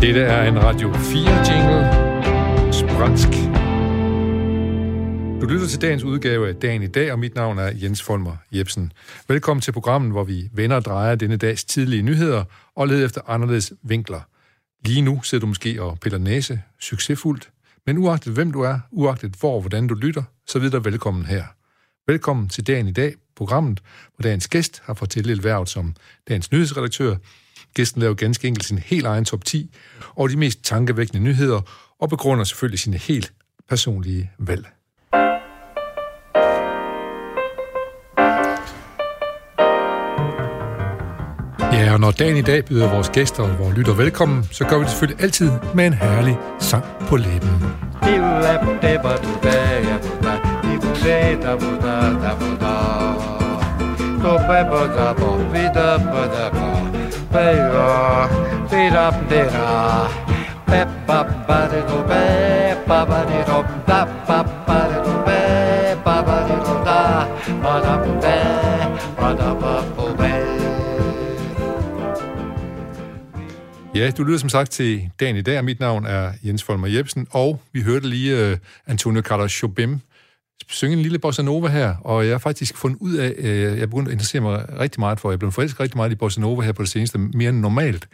Dette er en Radio 4-jingle. Spransk. Du lytter til dagens udgave af Dagen i dag, og mit navn er Jens Folmer Jebsen. Velkommen til programmet, hvor vi vender og drejer denne dags tidlige nyheder og leder efter anderledes vinkler. Lige nu sidder du måske og piller næse, succesfuldt, men uagtet hvem du er, uagtet hvor og hvordan du lytter, så videre velkommen her. Velkommen til Dagen i dag, programmet, hvor dagens gæst har fortalt lidt værvet som dagens nyhedsredaktør. Gæsten laver ganske enkelt sin helt egen top 10 og de mest tankevækkende nyheder, og begrunder selvfølgelig sine helt personlige valg. Ja, og når dagen i dag byder vores gæster og vores lytter velkommen, så gør vi det selvfølgelig altid med en herlig sang på læben. Ja, du lytter som sagt til dagen i dag, og mit navn er Jens Folmer Jebsen, og vi hørte lige uh, Antonio Carlos Jobim synge en lille bossa nova her, og jeg har faktisk fundet ud af, uh, jeg er begyndt at interessere mig rigtig meget for, jeg blevet forelsket rigtig meget i bossa nova her på det seneste, mere end normalt.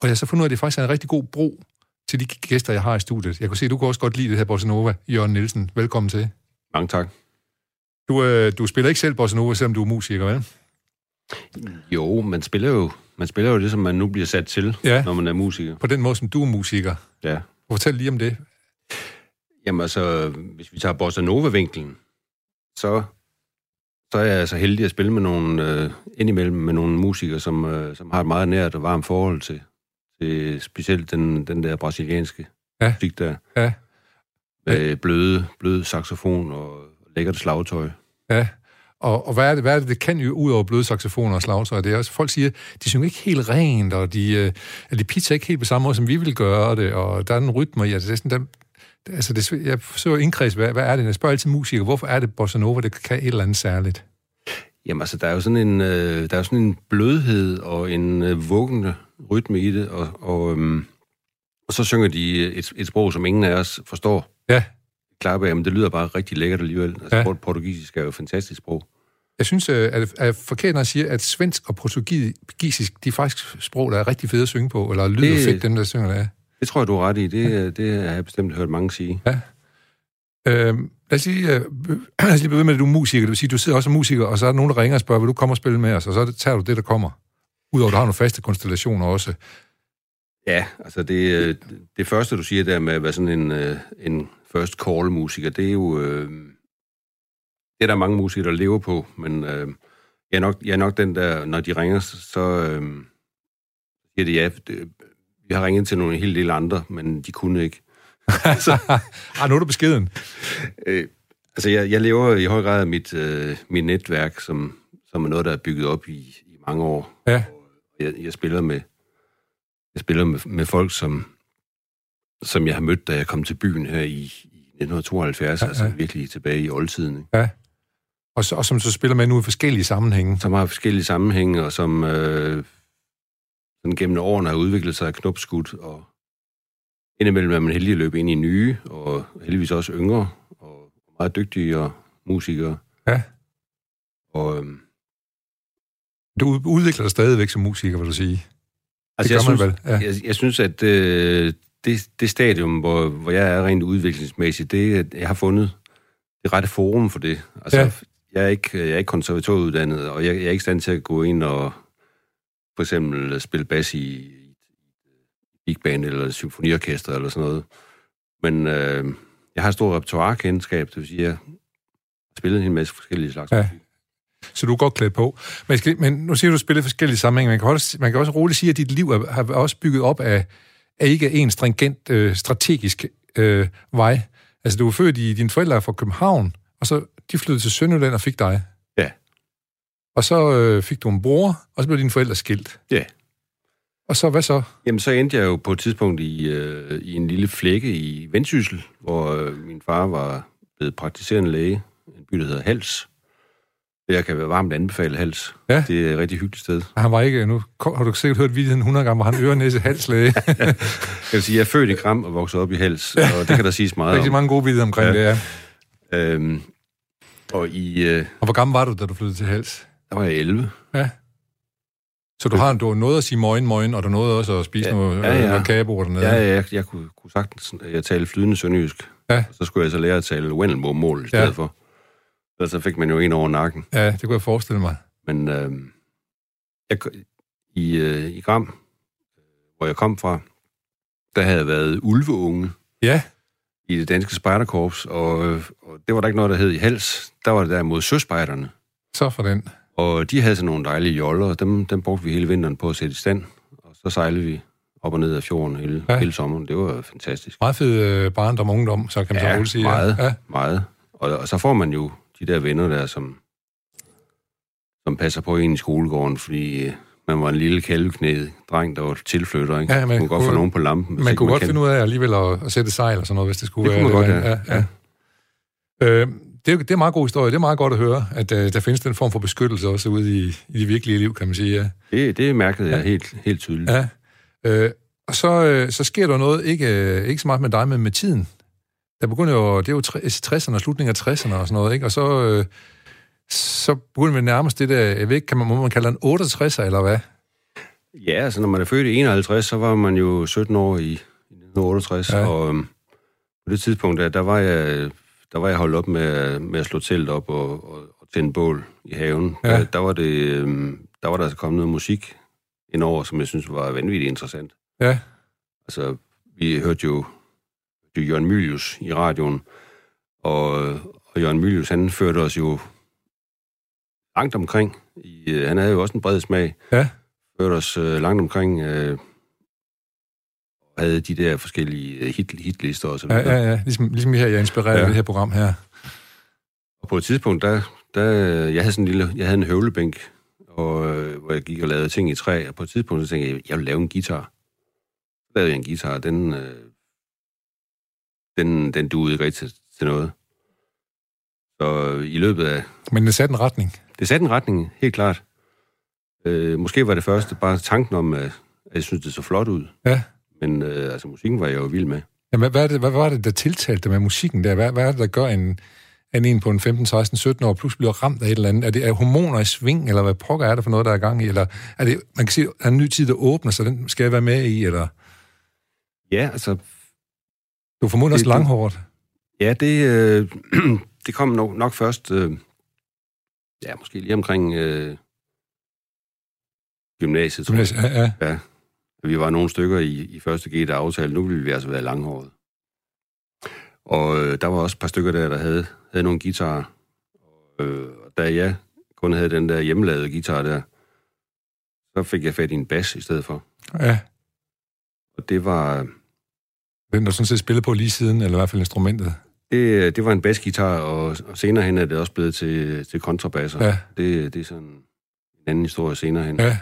Og jeg har så fundet ud af, at det faktisk er en rigtig god bro til de gæster, jeg har i studiet. Jeg kan se, at du kan også godt lide det her bossa nova, Jørgen Nielsen. Velkommen til. Mange tak. Du, uh, du spiller ikke selv bossa nova, selvom du er musiker, vel? Jo, man spiller jo, man spiller jo det, som man nu bliver sat til, Ja. når man er musiker. På den måde, som du er musiker. Ja. Fortæl lige om det. Jamen altså, hvis vi tager Bossa Nova-vinklen, så, så er jeg så heldig at spille med nogle, øh, indimellem med nogle musikere, som, øh, som har et meget nært og varmt forhold til, til specielt den, den der brasilianske Ja. musik der. Ja. Med bløde, bløde saxofon og lækkert slagtøj. Ja, og, og hvad, er det, hvad er det, det kan jo ud over bløde saxofoner og slagtøj? Det er også, folk siger, de synger ikke helt rent, og de, øh, de pitcher ikke helt på samme måde, som vi vil gøre det, og der er en rytme i, altså det er sådan, der, altså det, jeg forsøger at indkredse, hvad, hvad er det? Jeg spørger altid musikere, hvorfor er det bossa nova, det kan et eller andet særligt? Jamen altså, der er jo sådan en, øh, der er sådan en blødhed og en øh, vuggende rytme i det, og, og, øhm, og så synger de et, et sprog, som ingen af os forstår. Ja, Klart men det lyder bare rigtig lækkert alligevel. Altså, Ja. portugisisk er jo et fantastisk sprog. jeg synes, øh, at det er forkert, når jeg siger, at svensk og portugisisk, de er faktisk sprog, der er rigtig fede at synge på, eller lyder det... Fedt, dem der synger det. Det tror jeg, du har ret i. Det, ja. det har jeg bestemt hørt mange sige. Øh, lad os lige, øh, lad os lige begynde med, at du er musiker. Det vil sige, du sidder også som musiker, og så er der nogen, der ringer og spørger, vil du komme og spille med os? Og så er det- tager du det, der kommer. Udover, at du har nogle faste konstellationer også. Ja, altså det, øh, det første, du siger der med at være sådan en, øh, en first call-musiker, det er jo... Øh, det er der mange musikere, der lever på, men øh, jeg, er nok, jeg er nok den der, når de ringer, så, så øh, siger de ja. Det, vi har ringet til nogle helt del andre, men de kunne ikke. ah, nu er du beskeden. Øh, altså, jeg, jeg lever i høj grad af mit, øh, mit netværk, som, som er noget, der er bygget op i, i mange år. Ja. Jeg, jeg spiller med jeg spiller med, med folk, som, som jeg har mødt, da jeg kom til byen her i, i 1972, Ja, ja, altså ja. virkelig tilbage i oldtiden. Ikke? Og, så, og som så spiller med nu i forskellige sammenhænge. Som har forskellige sammenhænge, og som øh, sådan gennem årene har udviklet sig knopskudt, og indimellem er man heldig at løbe ind i nye, og heldigvis også yngre, og meget dygtige og musikere. Ja. Og, øhm, Du ud- udvikler dig stadigvæk som musiker, vil du sige. altså, gør jeg, man synes, vel, ja. jeg, jeg synes, at øh, det, det stadium, hvor, hvor jeg er rent udviklingsmæssigt, det er, jeg har fundet det rette forum for det. Altså, Ja. ja. jeg, er ikke, jeg er ikke konservatoruddannet, og jeg, jeg er ikke i stand til at gå ind og for eksempel spille bas i, big band eller symfoniorkester eller sådan noget. Men øh, jeg har et stort repertoirekendskab, det vil sige, at jeg har spillet en masse forskellige slags Ja. Så du er godt klædt på. Men, skal, men nu siger du, at du spiller i forskellige sammenhænge. Man kan, også, man kan også roligt sige, at dit liv er, har også bygget op af, af ikke en stringent øh, strategisk øh, vej. Altså, du er født i, dine forældre er fra København, og så de flyttede til Sønderjylland og fik dig. Og så øh, fik du en bror, og så blev dine forældre skilt. Ja. Og så, hvad så? Jamen, så endte jeg jo på et tidspunkt i, øh, i en lille flække i Vendsyssel, hvor øh, min far var blevet praktiserende læge, en by, der hedder Hals. Jeg kan være varmt anbefale Hals. Ja. Det er et rigtig hyggeligt sted. Han var ikke, nu har du sikkert hørt videoen 100 gange, hvor han øre, næse, halslæge. Jeg vil sige, jeg er født i Gram og vokset op i Hals, og det kan der siges meget Rigtig om. mange gode videoer omkring ja. det, ja. Øhm, og i, øh, Og hvor gammel var du, da du flyttede til Hals? Der var jeg 11. Ja. Så du har, du har noget at sige morgen, morgen, og du nåede også at spise Ja, noget, ja, ja. noget kagebo dernede. Ja, ja, jeg, jeg kunne, kunne sagtens jeg tale flydende sønderjysk. Ja. Så skulle jeg så lære at tale Wendelbo-mål i stedet Ja. for. Og så fik man jo en over nakken. ja, det kunne jeg forestille mig. Men øh, jeg, i, øh, i Gram, hvor jeg kom fra, der havde jeg været ulveunge Ja, i det danske spejderkorps, og, øh, og det var der ikke noget, der hed i Hals. Der var det derimod søspejderne. så for den. Og de havde sådan nogle dejlige joller, og dem, dem brugte vi hele vinteren på at sætte i stand. Og så sejlede vi op og ned af fjorden hele, Ja. ja. hele sommeren. Det var fantastisk. Meget fed øh, barndom og ungdom, så kan man så Ja, roligt sige. meget. Ja. Meget. Og, og så får man jo de der venner der, som, som passer på en i skolegården, fordi øh, man var en lille kalveknæet dreng, der var tilflytter. Ikke? Ja, man man kunne godt få nogen på lampen. Man kunne godt kendte- finde ud af alligevel at, at sætte sejl og sådan noget, hvis det skulle Det kunne være. man godt, ja. ja. Øh, det, er, det er en meget god historie. Det er meget godt at høre, at uh, der findes den form for beskyttelse også ude i, i det virkelige liv, kan man sige. Ja. Det, det mærkede jeg Ja. helt, helt tydeligt. ja. Øh, og så, øh, så sker der noget, ikke, øh, ikke så meget med dig, men med tiden. Der begynder jo, det er jo tre- 60'erne og slutningen af 60'erne og sådan noget, ikke? Og så, øh, så begynder vi nærmest det der, jeg ved ikke, kan man, må man kalde en 68'er, eller hvad? Ja, altså når man er født i 51, så var man jo 17 år i, i 1968, Ja. ja. og øhm, på det tidspunkt, der, der, var jeg, der var jeg holdt op med, med at slå telt op og, og, og tænde bål i haven. Ja. Der, der, var det, øhm, der var der altså kommet noget musik indover, som jeg synes var vanvittigt interessant. Ja, Altså, vi hørte jo, jo Jørgen Mylius i radioen, og, og Jørgen Mylius, han førte os jo langt omkring. I, øh, han havde jo også en bred smag. Ja. Førte os øh, langt omkring, øh, havde de der forskellige øh, hit, hitlister og så ja, videre. ja, ja. Ligesom, ligesom her, jeg er inspireret ja. Ja. det her program her. Og på et tidspunkt, der, der jeg havde sådan en lille, jeg havde en høvlebænk, og, øh, hvor jeg gik og lavede ting i træ, og på et tidspunkt, så tænkte jeg, jeg vil lave en guitar. Så lavede jeg en guitar, og den, øh, den, den duede ikke rigtig til, til noget. Så i løbet af... Men det satte en retning. Det satte en retning, helt klart. Øh, måske var det første bare tanken om, at jeg synes, det så flot ud. Ja. Men øh, altså, musikken var jeg jo vild med. Jamen, hvad, hvad, det, hvad var det, der tiltalte dig med musikken der? Hvad, hvad er det, der gør en, en en på en 15, 16, 17 år pludselig bliver ramt af et eller andet? Er det er hormoner i sving, eller hvad pokker er det for noget, der er i gang i? Eller er det, man kan sige, er en ny tid, der åbner, så den skal jeg være med i? Eller Ja, altså, du er formodentlig også langhåret. Ja, det, øh, det kom nok, nok først, øh, ja, måske lige omkring øh, gymnasiet, tror jeg. Ja, ja. Vi var nogle stykker i, i første G, der aftalte, nu ville vi altså være langhåret. Og øh, der var også et par stykker der, der havde, havde nogle guitarer. Og, øh, da jeg kun havde den der hjemmelavede guitar der, så fik jeg fat i en bas i stedet for. ja. Og det var, Den, der sådan set spillede på lige siden, eller i hvert fald instrumentet. det, det var en basgitar, og, og senere hen er det også blevet til, til kontrabasser. Ja. Det, det er sådan en anden historie senere hen. Ja.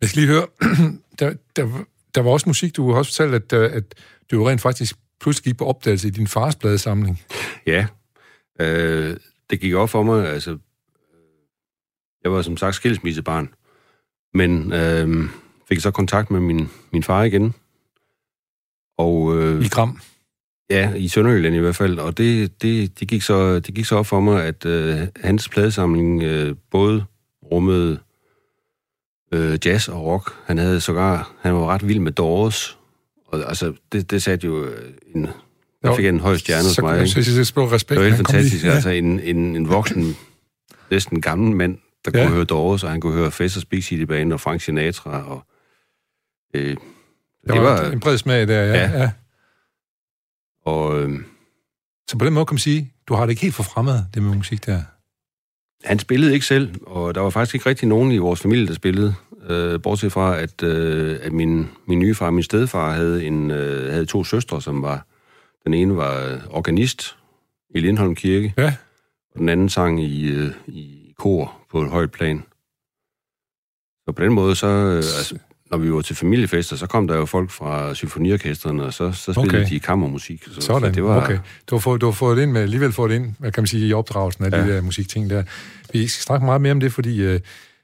Jeg skal lige høre, der, der, der var også musik, du har også fortalt, at, øh, at du jo rent faktisk pludselig gik på opdagelse i din fars pladesamling. Ja, øh, det gik op for mig, altså, jeg var som sagt skilsmissebarn, men øh, fik så kontakt med min, min far igen, og øh, I Gram. ja, i Sønderjylland i hvert fald, og det, det, det, gik, så, det gik så op for mig, at øh, hans pladesamling øh, både rummede øh, jazz og rock. Han havde sågar, han var ret vild med Doors, og altså, det, det satte jo øh, en, der fik jeg en høj stjerne hos mig. Ikke? så, så, respekt. Det var helt fantastisk. lige. Altså en, en, en voksen, næsten gammel mand, der Ja. kunne høre Doors, og han kunne høre Fessers Big City Band og Frank Sinatra. Og, øh, Der var, var en bred smag der, ja. ja. Ja. ja. og øh, Så på den måde kan man sige, du har det ikke helt for fremmed, det med musik der. Han spillede ikke selv, og der var faktisk ikke rigtig nogen i vores familie, der spillede. Øh, bortset fra, at, øh, at min, min nye far, min stedfar, havde, en, øh, havde to søstre, som var... Den ene var organist i Lindholm Kirke, Ja. og den anden sang i, øh, i kor på et højt plan. Så på den måde, så... Øh, altså, når vi var til familiefester, så kom der jo folk fra symfoniorkesterne, og så, så spillede Okay. de kammermusik. Så, Sådan, så det var, okay. Du har, fået, du har fået det ind med, alligevel fået det ind, hvad kan man sige, i opdragelsen af ja. De der musikting der. Vi skal snakke meget mere om det, fordi øh,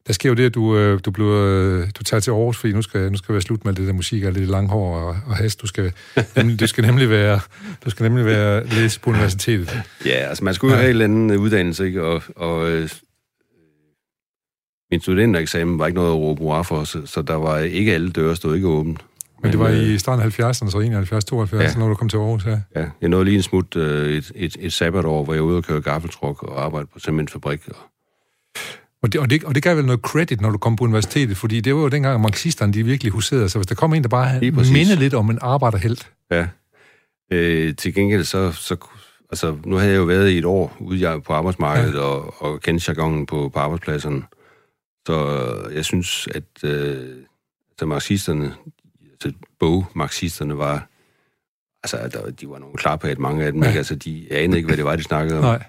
der sker jo det, at du, øh, du, bliver, øh, du tager til Aarhus, fordi nu skal, nu skal være slut med det der musik og det lange hår og, og hast. Du skal, nemlig, du skal nemlig være, du skal nemlig være læse på universitetet. Ja, altså man skulle jo Ja. have en eller anden uddannelse, ikke? Og, og øh, min studentereksamen var ikke noget at råbe hurra for, så, så der var ikke alle døre stod ikke åbent. Men det var øh, i starten af 70'erne, så 71, 72, ja. Når du kom til Aarhus, ja. Ja, jeg nåede lige en smut øh, et, et, et sabbatår, hvor jeg var ude og køre gaffeltruk og arbejde på cementfabrik. Og, Og det, og, det, og det gav vel noget credit, når du kom på universitetet, fordi det var jo dengang, at marxisterne de virkelig huserede. Så hvis der kom en, der bare mindede lidt om en arbejderhelt, ja. Øh, til gengæld så, så... Altså, nu havde jeg jo været i et år ude på arbejdsmarkedet ja. og, og kendt jargonen på, på arbejdspladserne. Så jeg synes, at øh, altså marxisterne, altså bogmarxisterne var... Altså, der, de var nogle klarpat, mange af dem. Ja. Altså, de anede ikke, hvad det var, de snakkede om. nej.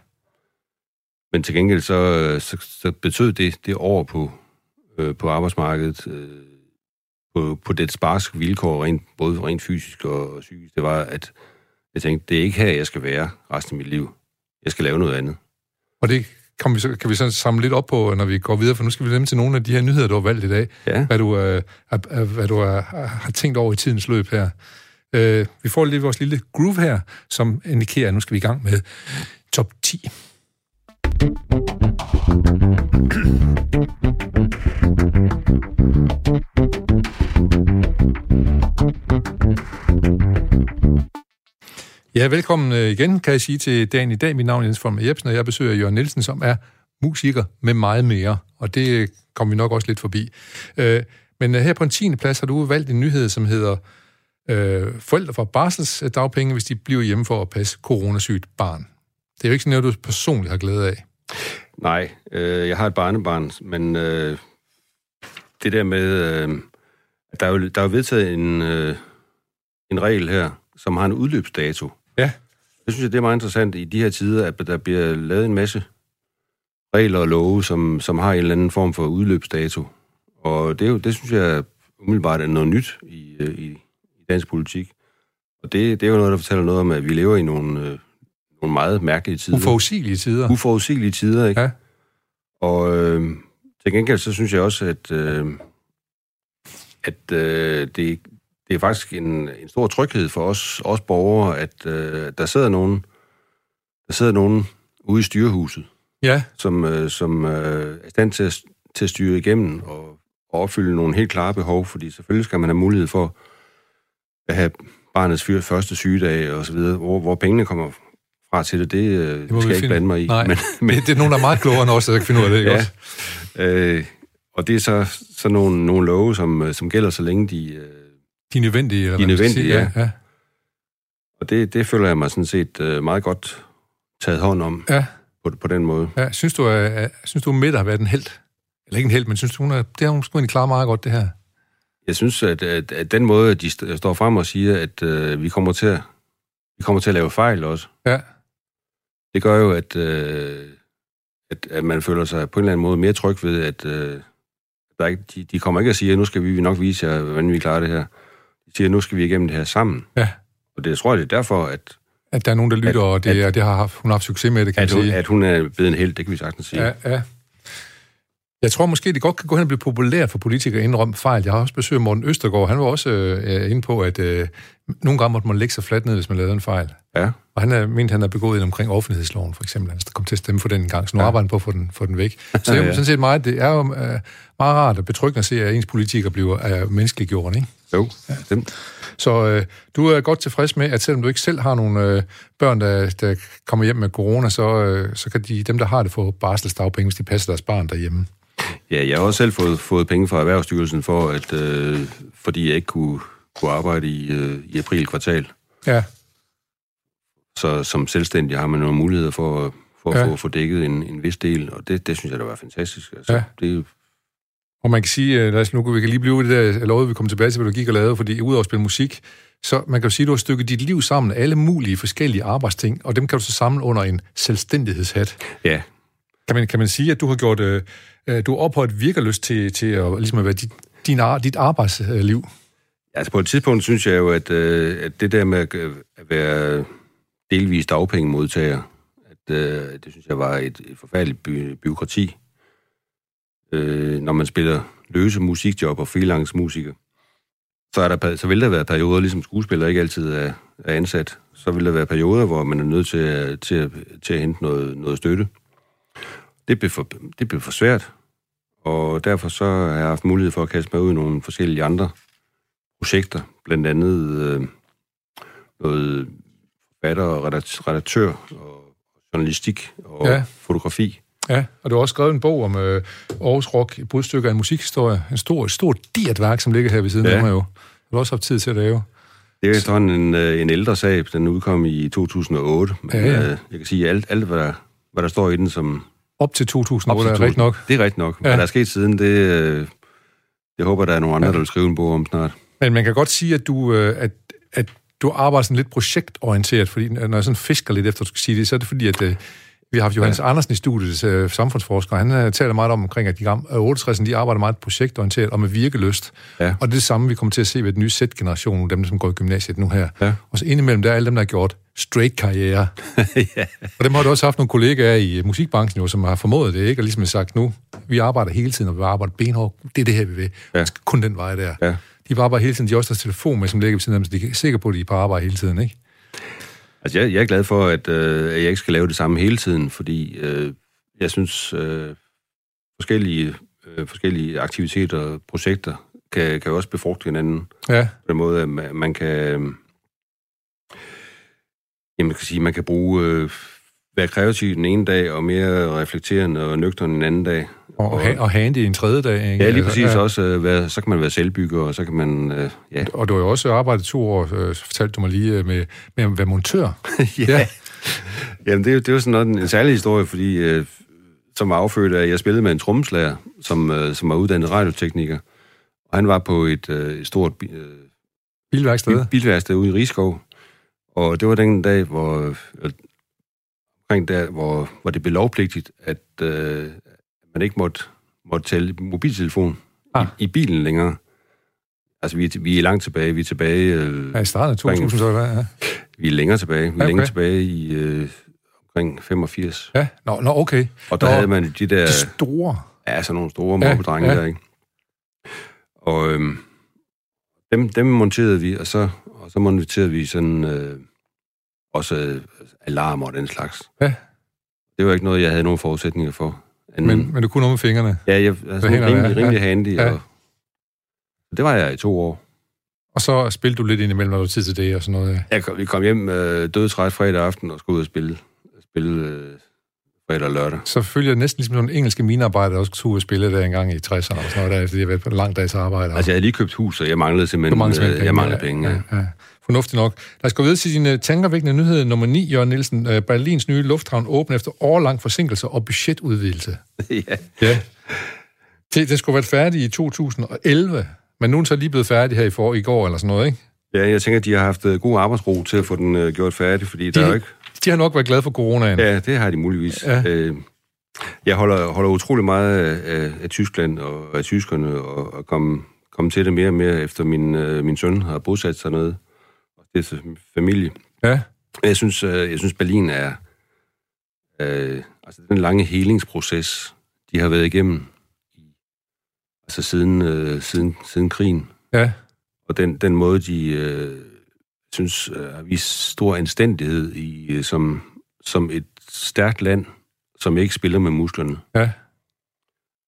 Men til gengæld så, så, så betød det, det år på, øh, på arbejdsmarkedet, øh, på, på det sparske vilkår, rent, både rent fysisk og psykisk, det var, at jeg tænkte, det er ikke her, jeg skal være resten af mit liv. Jeg skal lave noget andet. Og det kan vi, så, kan vi så samle lidt op på, når vi går videre, for nu skal vi nemlig til nogle af de her nyheder, du har valgt i dag. Ja, Hvad du, øh, er, hvad du er, har tænkt over i tidens løb her. Øh, vi får lige vores lille groove her, som indikerer, at nu skal vi i gang med top 10. Ja, velkommen øh, igen, kan jeg sige til dagen i dag. Mit navn er Jens Folmer Jebsen, og jeg besøger Jørgen Nielsen, som er musiker med meget mere, og det øh, kommer vi nok også lidt forbi. Øh, men her på en 10. plads har du valgt en nyhed, som hedder øh, Forældre får barselsdagpenge, hvis de bliver hjemme for at passe coronasygt barn. Det er jo ikke sådan noget, du personligt har glæde af. nej, øh, jeg har et barnebarn, men øh, det der med, øh, der, er jo, der er jo vedtaget en, øh, en regel her, som har en udløbsdato. Ja. Jeg synes, at det er meget interessant i de her tider, at der bliver lavet en masse regler og love, som, som har en eller anden form for udløbsdato. Og det, er jo, det synes jeg umiddelbart er noget nyt i, øh, i, i dansk politik. Og det, det er jo noget, der fortæller noget om, at vi lever i nogle, øh, nogle meget mærkelige tider. Uforudsigelige tider. Uforudsigelige tider, ikke? Ja. Og øh, til gengæld så synes jeg også, at, øh, at øh, det, det er faktisk en, en stor tryghed for os, os borgere, at øh, der sidder nogen, der sidder nogen ude i styrehuset, Ja, som, øh, som øh, er i stand til at, til at styre igennem og, og opfylde nogle helt klare behov, fordi selvfølgelig skal man have mulighed for at have barnets fyr, første sygedag og så videre, hvor, hvor pengene kommer fra til det, det, øh, det skal jeg ikke finde- blande mig i. Nej. Men, men det er nogen, der er meget klogere end os, der kan finde ud af det, ikke Ja. også? Øh, og det er så, så nogle, nogle love, som, øh, som gælder så længe de... Øh, De er nødvendige, eller De er nødvendige, sige. ja. og det, det føler jeg mig sådan set øh, meget godt taget hånd om ja. på, på den måde. Ja, synes du, at, synes du, Mette har været en held? Eller ikke en held, men synes du, hun er, det har hun sgu egentlig klaret meget godt, det her. Jeg synes, at, at, at den måde, at de st- står frem og siger, at øh, vi, kommer til at, vi kommer til at lave fejl også, Ja. det gør jo, at, øh, at, at man føler sig på en eller anden måde mere tryg ved, at øh, der ikke, de, de kommer ikke at sige, at nu skal vi nok vise jer, hvordan vi klarer det her. De siger, nu skal vi igennem det her sammen. Ja. Og det jeg tror jeg, det er derfor, at, At der er nogen, der lytter, At- og det, at, det har haft, hun har haft succes med det, kan at, man sige. at hun er blevet en held, det kan vi sagtens sige. Ja, ja. Jeg tror måske, det godt kan gå hen og blive populært for politikere at indrømme fejl. Jeg har også besøgt Morten Østergaard. Han var også øh, inde på, at øh, nogle gange måtte man lægge sig fladt ned, hvis man lavede en fejl. Ja. Og han er, mente, han har begået en omkring offentlighedsloven, for eksempel. Han kom til at stemme for den en gang, så nu. Ja. arbejder han på at få den, få den væk. Så det er jo Ja. sådan set meget, det er jo øh, meget rart og betryggende at se, at ens politikere bliver øh, menneskeliggjort, ikke? Jo, dem, Så øh, du er godt tilfreds med, at selvom du ikke selv har nogle øh, børn, der, der kommer hjem med corona, så, øh, så kan de, dem, der har det, få barselsdagpenge, hvis de passer deres barn derhjemme. Ja, jeg har også selv fået, fået penge fra Erhvervsstyrelsen for, at, øh, fordi jeg ikke kunne, kunne arbejde i, øh, i april kvartal. Ja, Så som selvstændig har man nogle muligheder for, for Ja. at få, få dækket en, en vis del, og det, det synes jeg, der var fantastisk. Altså, Ja. det, er og man kan sige, øh, lad os, nu vi kan lige blive ved det der, lovede, vi kommer tilbage til, hvad du gik og lavede, fordi udover at spille musik, så man kan jo sige, at du har stykket dit liv sammen alle mulige forskellige arbejdsting, og dem kan du så samle under en selvstændighedshat. ja, Kan man, kan man sige, at du har gjort, øh, øh, du har ophøjet virkerlyst til, til at, ligesom at være dit, din, dit arbejdsliv? Altså på et tidspunkt synes jeg jo, at, øh, at det der med at, øh, at være delvis dagpengemodtager, at øh, det synes jeg var et, et forfærdeligt by, byråkrati. Øh, når man spiller løse musikjob og freelance musiker, så, er der, så vil der være perioder, ligesom skuespiller ikke altid er, er ansat, så vil der være perioder, hvor man er nødt til, at, til, at, til at hente noget, noget støtte. Det blev, for, det blev for svært, og derfor så har jeg haft mulighed for at kaste mig ud i nogle forskellige andre projekter, blandt andet øh, noget forfatter og redaktør og journalistik og ja. fotografi. Ja, og du har også skrevet en bog om øh, Aarhus Rock, et brudstykke af en musikhistorie. En stor, et stort dirt værk, som ligger her ved siden ja. af mig jo. Du har også haft tid til at lave. Det er efterhånden en, øh, en ældre sag. Den udkom i 2008. Men, ja, ja. Øh, jeg kan sige, alt, alt hvad, der, hvad der står i den som... Op til 2008 op til er rigtigt nok. Det er rigtigt nok. Ja. Hvad der er sket siden, det... Øh, jeg håber, der er nogle andre, ja. der vil skrive en bog om snart. Men man kan godt sige, at du, at, at du arbejder sådan lidt projektorienteret, fordi når jeg sådan fisker lidt efter, at du skal sige det, så er det fordi, at vi har haft Johannes ja. Andersen i studiet, uh, samfundsforsker. Han uh, taler meget om, omkring, at de gamle, uh, 68 de arbejder meget projektorienteret og med virkeløst. Ja. Og det er det samme, vi kommer til at se ved den nye Z-generation, dem, som går i gymnasiet nu her. Ja. Og så indimellem, der er alle dem, der har gjort straight-karriere. ja. Og dem har du også haft nogle kollegaer i musikbranchen, jo, som har formået det, ikke? Og ligesom sagt, nu, vi arbejder hele tiden, og vi arbejder benhårdt. Det er det her, vi vil. Ja. Kun den vej der. Ja. De var bare hele tiden, de har også deres telefon med, som ligger ved siden af dem, så de er sikre på, at de er på arbejde hele tiden, ikke? Altså, jeg, jeg er glad for, at, øh, at jeg ikke skal lave det samme hele tiden, fordi øh, jeg synes, øh, forskellige, øh, forskellige aktiviteter og projekter kan, kan også befrugte hinanden. Ja. På den måde, at man kan... Øh, jamen, man kan sige, man kan bruge... Øh, være kreativ den ene dag, og mere reflekterende og nøgteren den anden dag. Og, og, og handy en tredje dag, ikke? Ja, lige præcis ja. også. Øh, være, så kan man være selvbygger, og så kan man... Øh, ja. Og du har jo også arbejdet to år, øh, fortalte du mig lige, øh, med, med at være montør. ja. ja. Jamen, det, det er jo sådan noget, en særlig historie, fordi øh, som var affødt af, at jeg spillede med en trommeslager, som, øh, som var uddannet radiotekniker. Og han var på et, øh, et stort øh, bilværksted. Bil, bilværksted ude i Rigskov. Og det var den dag, hvor øh, omkring der, hvor, hvor det blev lovpligtigt, at øh, man ikke måtte, måtte tælle mobiltelefon ah. i, i bilen længere. Altså, vi er, vi er langt tilbage. Vi er tilbage... Øh, ja, i starten af 2000, så ja. Vi er længere tilbage. Vi er okay. længere tilbage i øh, omkring 85. Ja, nå, nå okay. Og der nå, havde man de der... De store. Ja, sådan nogle store mobbedrenge ja. der, ikke? Og øh, dem, dem monterede vi, og så, og så monterede vi sådan... Øh, også øh, alarmer og den slags. Ja. Det var ikke noget, jeg havde nogen forudsætninger for. Anden... Men, men du kunne noget med fingrene? Ja, jeg er altså, rimelig, rimelig ja. handy, ja. og det var jeg i to år. Og så spillede du lidt indimellem, når du tid til det og sådan noget? Jeg kom, vi kom hjem øh, dødtræt fredag aften og skulle ud og spille, spille øh, fredag og lørdag. Så følger det næsten ligesom nogle engelske minearbejder, der også skulle ud og spille der engang i 60'erne og sådan noget, der, fordi jeg var på en lang dags arbejde. Altså, jeg havde lige købt hus, og jeg manglede simpelthen, øh, penge, jeg manglede penge. Ja, ja. ja. Fornuftigt nok. Lad os gå videre til din uh, tankervækkende nyhed nummer 9, Jørgen Nielsen. Uh, Berlins nye lufthavn åbner efter årlang forsinkelse og budgetudvidelse. ja. ja. Det, det skulle have været færdigt i 2011, men nu er den så lige blevet færdig her i, for, i går eller sådan noget, ikke? Ja, jeg tænker, at de har haft øh, god arbejdsro til at få den uh, gjort færdig, fordi de, der er jo ikke... De har nok været glade for coronaen. Ja, det har de muligvis. Ja. Uh, jeg holder, holder utrolig meget af, af, Tyskland og af tyskerne, og, og komme, komme til det mere og mere, efter min, uh, min søn har bosat sig noget er familie. Ja. Jeg synes, øh, jeg synes Berlin er... Øh, altså den lange helingsproces, de har været igennem, altså siden, øh, siden, siden krigen. Ja. Og den, den måde, de øh, synes øh, har vist stor anstændighed i, øh, som, som et stærkt land, som ikke spiller med musklerne. Ja.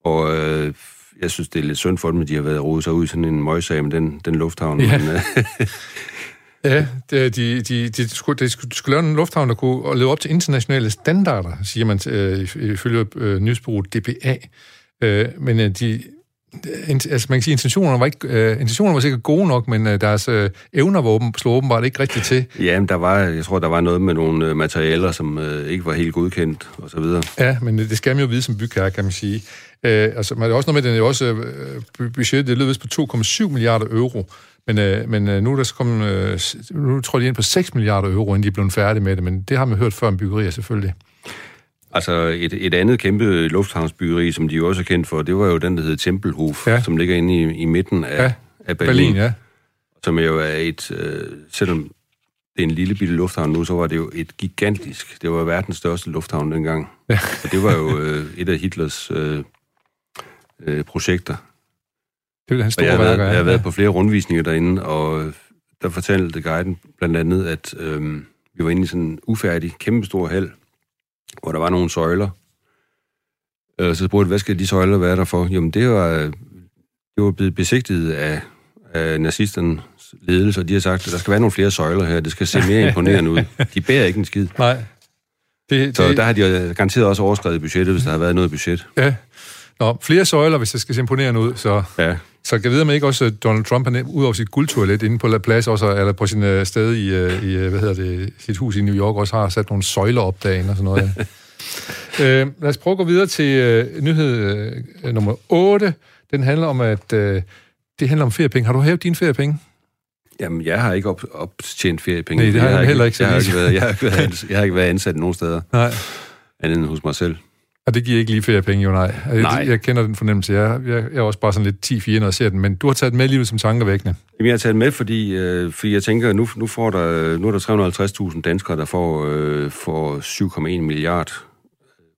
Og øh, jeg synes, det er lidt synd for dem, at de har været rodet sig ud i sådan en møgssag med den, den lufthavn. Ja. Men, øh, Ja, de, de, de, de, skulle, de skulle lave en lufthavn, der kunne leve op til internationale standarder, siger man øh, ifølge øh, nyhedsbureauet DPA. Øh, men øh, de, altså man kan sige, intentionerne var, ikke, øh, intentionerne var sikkert gode nok, men øh, deres øh, evner var åben, slog åbenbart ikke rigtigt til. Ja, men der var, jeg tror, der var noget med nogle øh, materialer, som øh, ikke var helt godkendt, og så videre. Ja, men det skal man jo vide som bygherre, kan man sige. Øh, altså, man er også noget med, den er også, øh, budgettet, det lød på 2,7 milliarder euro, men, øh, men øh, nu er der kommet, øh, nu tror de ind på 6 milliarder euro, inden de er blevet færdige med det, men det har man hørt før om byggerier selvfølgelig. Altså et, et andet kæmpe lufthavnsbyggeri, som de jo også er kendt for, det var jo den, der hedder Tempelhof, ja. som ligger inde i, i midten af, ja. af Berlin. Berlin ja. Som jo er et, øh, selvom det er en lille bitte lufthavn nu, så var det jo et gigantisk, det var verdens største lufthavn dengang. Ja. Og det var jo øh, et af Hitlers øh, øh, projekter. Det er hans store jeg har, været, jeg har været på flere rundvisninger derinde, og der fortalte guiden blandt andet, at øh, vi var inde i sådan en ufærdig, kæmpestor hal, hvor der var nogle søjler. Øh, så spurgte hvad skal de søjler være der for? Jamen, det var, det var blevet besigtiget af, af nazisterne ledelse, og de har sagt, at der skal være nogle flere søjler her. Det skal se mere imponerende ud. De bærer ikke en skid. Nej. Det, så det... der har de garanteret også overskrevet budgettet, hvis der har været noget budget. Ja. Nå, flere søjler, hvis det skal se imponerende ud, så... Ja. Så kan vide, om ikke også Donald Trump, han ud over sit guldtoilet inde på La Place, også, eller på sin uh, sted i, uh, i, hvad hedder det, sit hus i New York, også har sat nogle søjler op derinde og sådan noget. uh, lad os prøve at gå videre til uh, nyhed uh, nummer 8. Den handler om, at uh, det handler om feriepenge. Har du hævet dine feriepenge? Jamen, jeg har ikke op, optjent feriepenge. Nej, det har jeg, jeg heller ikke. Jeg har ikke, været, jeg, har ikke været, jeg har ikke været ansat nogen steder. Nej. Andet end hos mig selv. Og det giver ikke lige feriepenge, jo nej. Jeg, nej. jeg kender den fornemmelse. Jeg, jeg, jeg er også bare sådan lidt 10-4, når jeg ser den. Men du har taget med lige som tankevækkende. Jamen, jeg har taget med, fordi, øh, fordi jeg tænker, nu, nu, får der, nu er der 350.000 danskere, der får, øh, får 7,1 milliard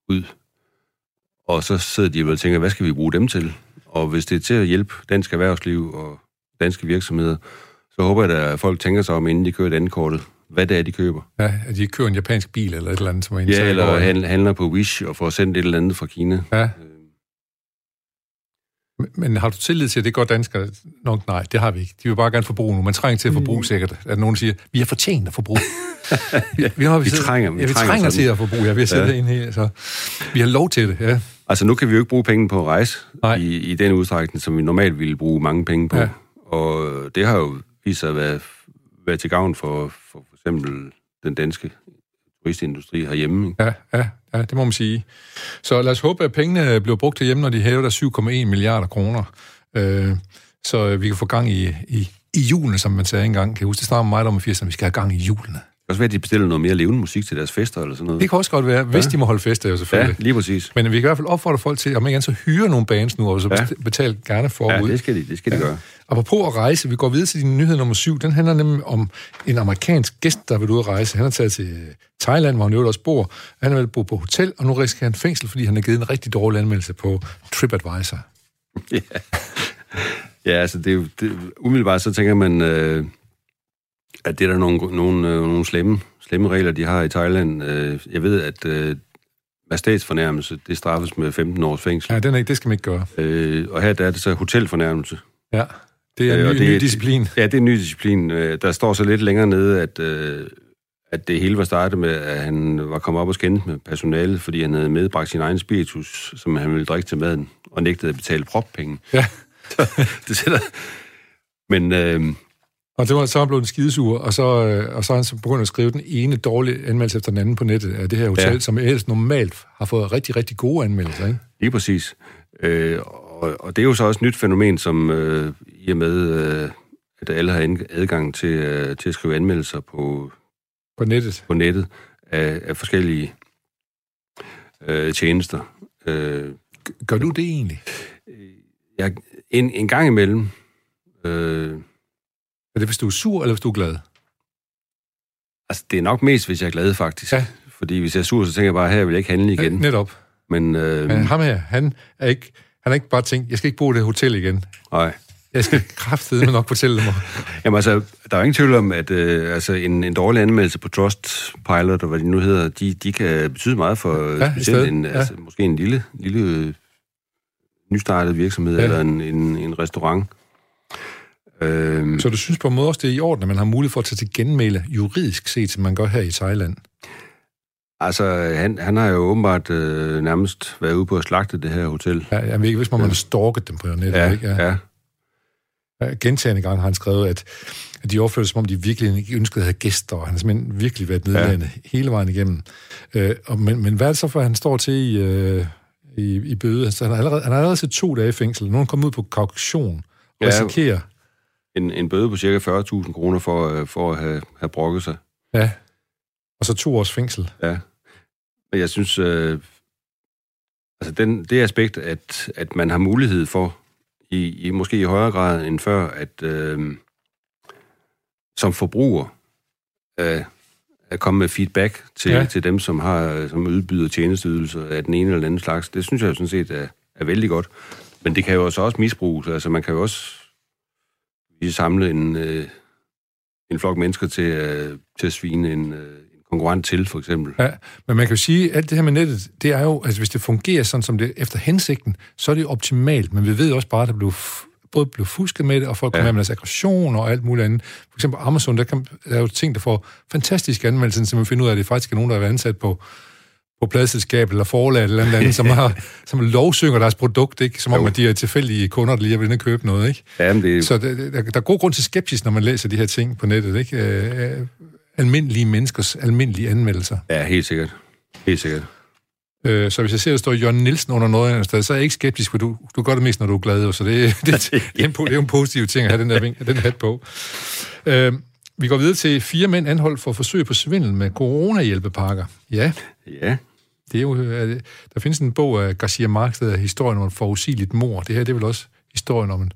ud. Og så sidder de og tænker, hvad skal vi bruge dem til? Og hvis det er til at hjælpe dansk erhvervsliv og danske virksomheder, så håber jeg, at folk tænker sig om, inden de kører dankortet, hvad det er, de køber. Ja, at de køber en japansk bil eller et eller andet, som er Ja, eller handler, handler på Wish og får sendt et eller andet fra Kina. Ja. Men har du tillid til, at det går danskere nok? Nej, det har vi ikke. De vil bare gerne forbruge nu. Man trænger til at forbruge mm. sikkert. At nogen siger, vi har fortjent at forbruge. vi, vi, har, vi, vi trænger, vi, ja, vi trænger, trænger til at forbruge. Ja, vi har ja. det ind her. Så vi har lov til det, ja. Altså, nu kan vi jo ikke bruge penge på at rejse i, i den udstrækning, som vi normalt ville bruge mange penge på. Ja. Og det har jo vist sig at være, være til gavn for eksempel den danske turistindustri herhjemme. Ja, ja, ja, det må man sige. Så lad os håbe, at pengene bliver brugt til hjemme, når de hæver der 7,1 milliarder kroner. Øh, så vi kan få gang i, i, i julene, som man sagde engang. Kan jeg huske, det snakker meget om i 80'erne, vi skal have gang i julene også være, at de bestiller noget mere levende musik til deres fester eller sådan noget. Det kan også godt være, hvis ja. de må holde fester jo selvfølgelig. Ja, lige præcis. Men vi kan i hvert fald opfordre folk til, om ikke så hyre nogle bands nu, og så ja. betale gerne forud. Ja, det skal de, det skal de ja. gøre. Og på at rejse, vi går videre til din nyhed nummer syv. Den handler nemlig om en amerikansk gæst, der vil ud at rejse. Han er taget til Thailand, hvor han jo også bor. Han vil bo på hotel, og nu risikerer han fængsel, fordi han har givet en rigtig dårlig anmeldelse på TripAdvisor. Ja, ja altså det er jo, det, umiddelbart så tænker man, øh, at det er der nogle, nogle, øh, nogle slemme, slemme regler, de har i Thailand. Øh, jeg ved, at øh, statsfornærmelse, det straffes med 15 års fængsel. Ja, den er ikke, det skal man ikke gøre. Øh, og her der er det så hotelfornærmelse. Ja, det er en øh, ny, det, ny disciplin. Ja, det er en ny disciplin. Øh, der står så lidt længere nede, at, øh, at det hele var startet med, at han var kommet op og skændt med personalet, fordi han havde medbragt sin egen spiritus, som han ville drikke til maden, og nægtede at betale proppenge. Ja. det sætter... Men... Øh, og det var så blevet en skidesur, og så, øh, og så han så begyndt at skrive den ene dårlige anmeldelse efter den anden på nettet af det her hotel, ja. som ellers normalt har fået rigtig, rigtig gode anmeldelser, ikke? Lige præcis. Øh, og, og det er jo så også et nyt fænomen, som øh, i og med, øh, at alle har adgang til, øh, til at skrive anmeldelser på, på nettet, på nettet af, af forskellige øh, tjenester. Øh, Gør du det egentlig? Jeg, en, en gang imellem... Øh, er det, hvis du er sur, eller hvis du er glad? Altså, det er nok mest, hvis jeg er glad, faktisk. Ja. Fordi hvis jeg er sur, så tænker jeg bare, her vil jeg ikke handle igen. Ja, netop. Men, øh... Men ham her, han er ikke, han er ikke bare tænkt, jeg skal ikke bo i det hotel igen. Nej. Jeg skal kraftedeme nok fortælle dem. Jamen altså, der er jo ingen tvivl om, at øh, altså, en, en dårlig anmeldelse på Trustpilot, og hvad de nu hedder, de, de kan betyde meget for ja, specielt en, ja. altså, måske en lille, lille øh, nystartet virksomhed ja. eller en, en, en restaurant. Øhm, så du synes på en måde også, det er i orden, at man har mulighed for at tage til genmæle juridisk set, som man gør her i Thailand? Altså, han, han har jo åbenbart øh, nærmest været ude på at slagte det her hotel. Ja, jeg ved ikke, hvis man ja. har stalket dem på nettet, ja, ikke? Ja. ja. Gentagende gange har han skrevet, at, at de opførte som om, de virkelig ikke ønskede at have gæster, og han har simpelthen virkelig været nedladende ja. hele vejen igennem. Øh, og, men, men hvad er det så for, han står til i, øh, i, i bøde? Altså, han, har allerede, han har allerede set to dage i fængsel. Nu er han kommet ud på kauktion og ja, risikerer en, en bøde på cirka 40.000 kroner for, øh, for at have, have brokket sig. Ja, og så to års fængsel. Ja. Og jeg synes, øh, altså den, det aspekt, at, at man har mulighed for, i, i måske i højere grad end før, at øh, som forbruger øh, at komme med feedback til, ja. til dem, som har som udbyder tjenesteydelser af den ene eller den anden slags, det synes jeg jo sådan set er, er vældig godt. Men det kan jo også misbruges. Altså man kan jo også samle en, øh, en flok mennesker til, øh, til at svine en, øh, konkurrent til, for eksempel. Ja, men man kan jo sige, at alt det her med nettet, det er jo, altså hvis det fungerer sådan, som det efter hensigten, så er det optimalt, men vi ved også bare, at der blev både blev fusket med det, og folk ja. kommer med deres aggression og alt muligt andet. For eksempel Amazon, der, kan, der er jo ting, der får fantastiske anmeldelser, så man finder ud af, at det faktisk er nogen, der er ansat på, på pladselskab eller forlag eller andet, som, har, som lovsynger deres produkt, ikke? som om, at de er tilfældige kunder, der lige er ved at købe noget. Ikke? Jamen, det... Så der, der, der er god grund til skepsis, når man læser de her ting på nettet. Ikke? Øh, øh almindelige menneskers almindelige anmeldelser. Ja, helt sikkert. Helt sikkert. Øh, så hvis jeg ser, at der står Jørgen Nielsen under noget andet sted, så er jeg ikke skeptisk, for du, du gør det mest, når du er glad. Så det, det, det, det, er, en, det er en positiv ting at have den, der, den hat på. Øh, vi går videre til fire mænd anholdt for forsøg på svindel med coronahjælpepakker. Ja. Ja. Det er jo, øh, der findes en bog af Garcia Marx, der hedder Historien om et forudsigeligt mor. Det her det er vel også historien om en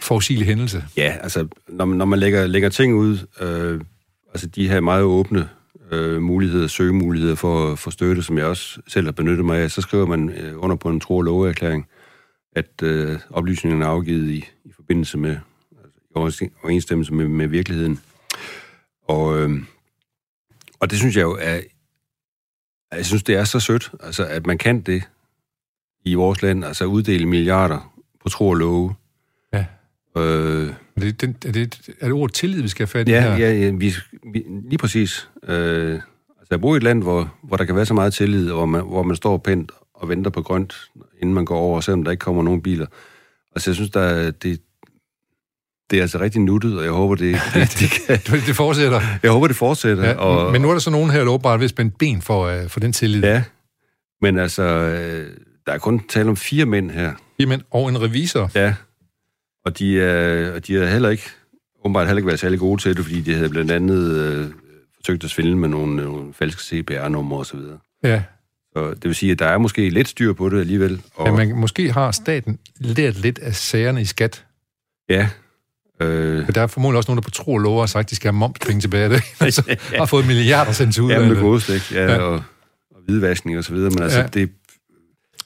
forudsigelig hændelse. Ja, altså, når man, når man lægger, lægger ting ud, øh, altså de her meget åbne øh, muligheder, søgemuligheder for, for støtte, som jeg også selv har benyttet mig af, så skriver man øh, under på en tro- og loveerklæring, at øh, oplysningerne er afgivet i, i forbindelse med, altså i overensstemmelse med, med virkeligheden. Og, øh, og det synes jeg jo er, jeg synes, det er så sødt, altså, at man kan det i vores land, altså uddele milliarder på tro og love. Ja. Øh, er det, den, er, det, er det ordet tillid, vi skal have fat i ja, her? Ja, ja vi, vi, lige præcis. Øh, altså, jeg bor i et land, hvor, hvor der kan være så meget tillid, hvor man, hvor man står pænt og venter på grønt, inden man går over, selvom der ikke kommer nogen biler. Altså, jeg synes, der, det, det er altså rigtig nuttet, og jeg håber, det, det, det, kan... det fortsætter. Jeg håber, det fortsætter. Ja, og... Men nu er der så nogen her, der åbenbart vil spænde ben for, uh, for den tillid. Ja, men altså, uh, der er kun tale om fire mænd her. Fire mænd og en revisor. Ja, og de, er, og de har heller ikke, åbenbart heller ikke været særlig gode til det, fordi de havde blandt andet øh, forsøgt at svindle med nogle, nogle falske CPR-numre osv. Ja. Så det vil sige, at der er måske lidt styr på det alligevel. Og... Ja, men måske har staten lært lidt af sagerne i skat. Ja. Øh... Men der er formodentlig også nogen, der på tro og lover har sagt, at de skal have momspenge tilbage. Det. altså, ja. har fået milliarder sendt ud. Ja, med godstik, ja, ja. Og, og hvidvaskning og så videre. Men altså, ja. det,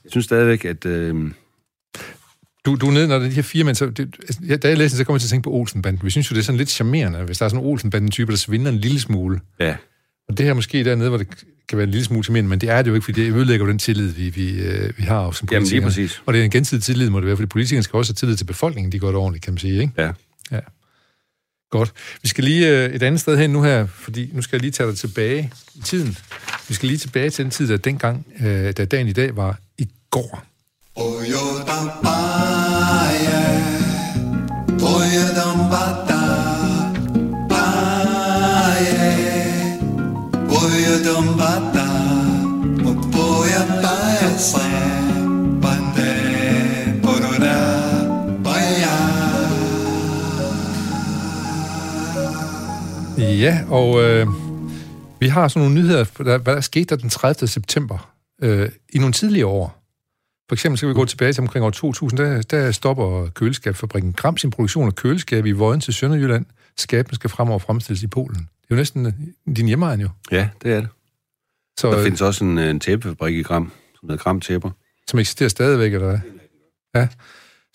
jeg synes stadigvæk, at... Øh, du, du er nede, når de her fire mænd, så, det, ja, da jeg læste så kommer jeg til at tænke på Olsenbanden. Vi synes jo, det er sådan lidt charmerende, hvis der er sådan en Olsenbanden-type, der svinder en lille smule. Ja. Og det her måske dernede, hvor det kan være en lille smule charmerende, men det er det jo ikke, fordi det ødelægger jo den tillid, vi, vi, øh, vi har som politikere. Jamen lige præcis. Og det er en gensidig tillid, må det være, fordi politikerne skal også have tillid til befolkningen, de går det ordentligt, kan man sige, ikke? Ja. Ja. Godt. Vi skal lige øh, et andet sted hen nu her, fordi nu skal jeg lige tage dig tilbage i tiden. Vi skal lige tilbage til den tid, der dengang, øh, da dagen i dag var i går. Oyo tampaya, Ja, og øh, vi har sådan nogle nyheder, hvad der skete der den 30. september øh, i nogle tidligere år. For eksempel skal vi gå tilbage til omkring år 2000, der, der stopper køleskabsfabrikken Gram sin produktion af køleskab i Vøjen til Sønderjylland. Skabene skal fremover fremstilles i Polen. Det er jo næsten øh, din hjemmeegn jo. Ja, det er det. Så, der øh, findes også en, en tæppefabrik i Gram, som hedder Gram Tæpper. Som eksisterer stadigvæk, eller hvad? Ja.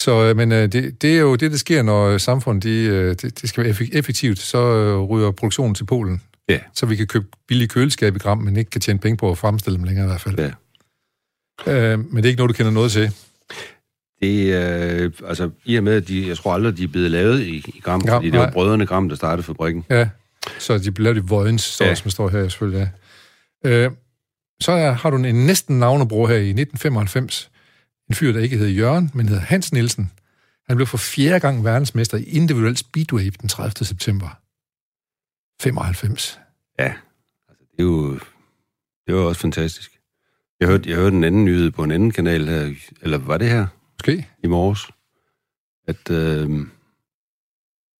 Så, øh, men det, det er jo det, der sker, når samfundet de, det, det skal være effektivt, så ryger produktionen til Polen. Ja. Så vi kan købe billige køleskab i Gram, men ikke kan tjene penge på at fremstille dem længere i hvert fald. Ja. Øh, men det er ikke noget, du kender noget til? Det øh, altså i og med, at de, jeg tror aldrig, de er blevet lavet i, i Gram, Gram fordi det var brødrene Gram, der startede fabrikken. Ja, så de blev lavet i Vojens, ja. som står her selvfølgelig, ja. Øh, så er, har du en næsten navnebror her i 1995. En fyr, der ikke hedder Jørgen, men hedder Hans Nielsen. Han blev for fjerde gang verdensmester i individuel speedway den 30. september. 95. Ja, altså det er jo, det var også fantastisk. Jeg hørte, jeg hørte en anden nyhed på en anden kanal her, eller var det her? Måske. I morges. At øh,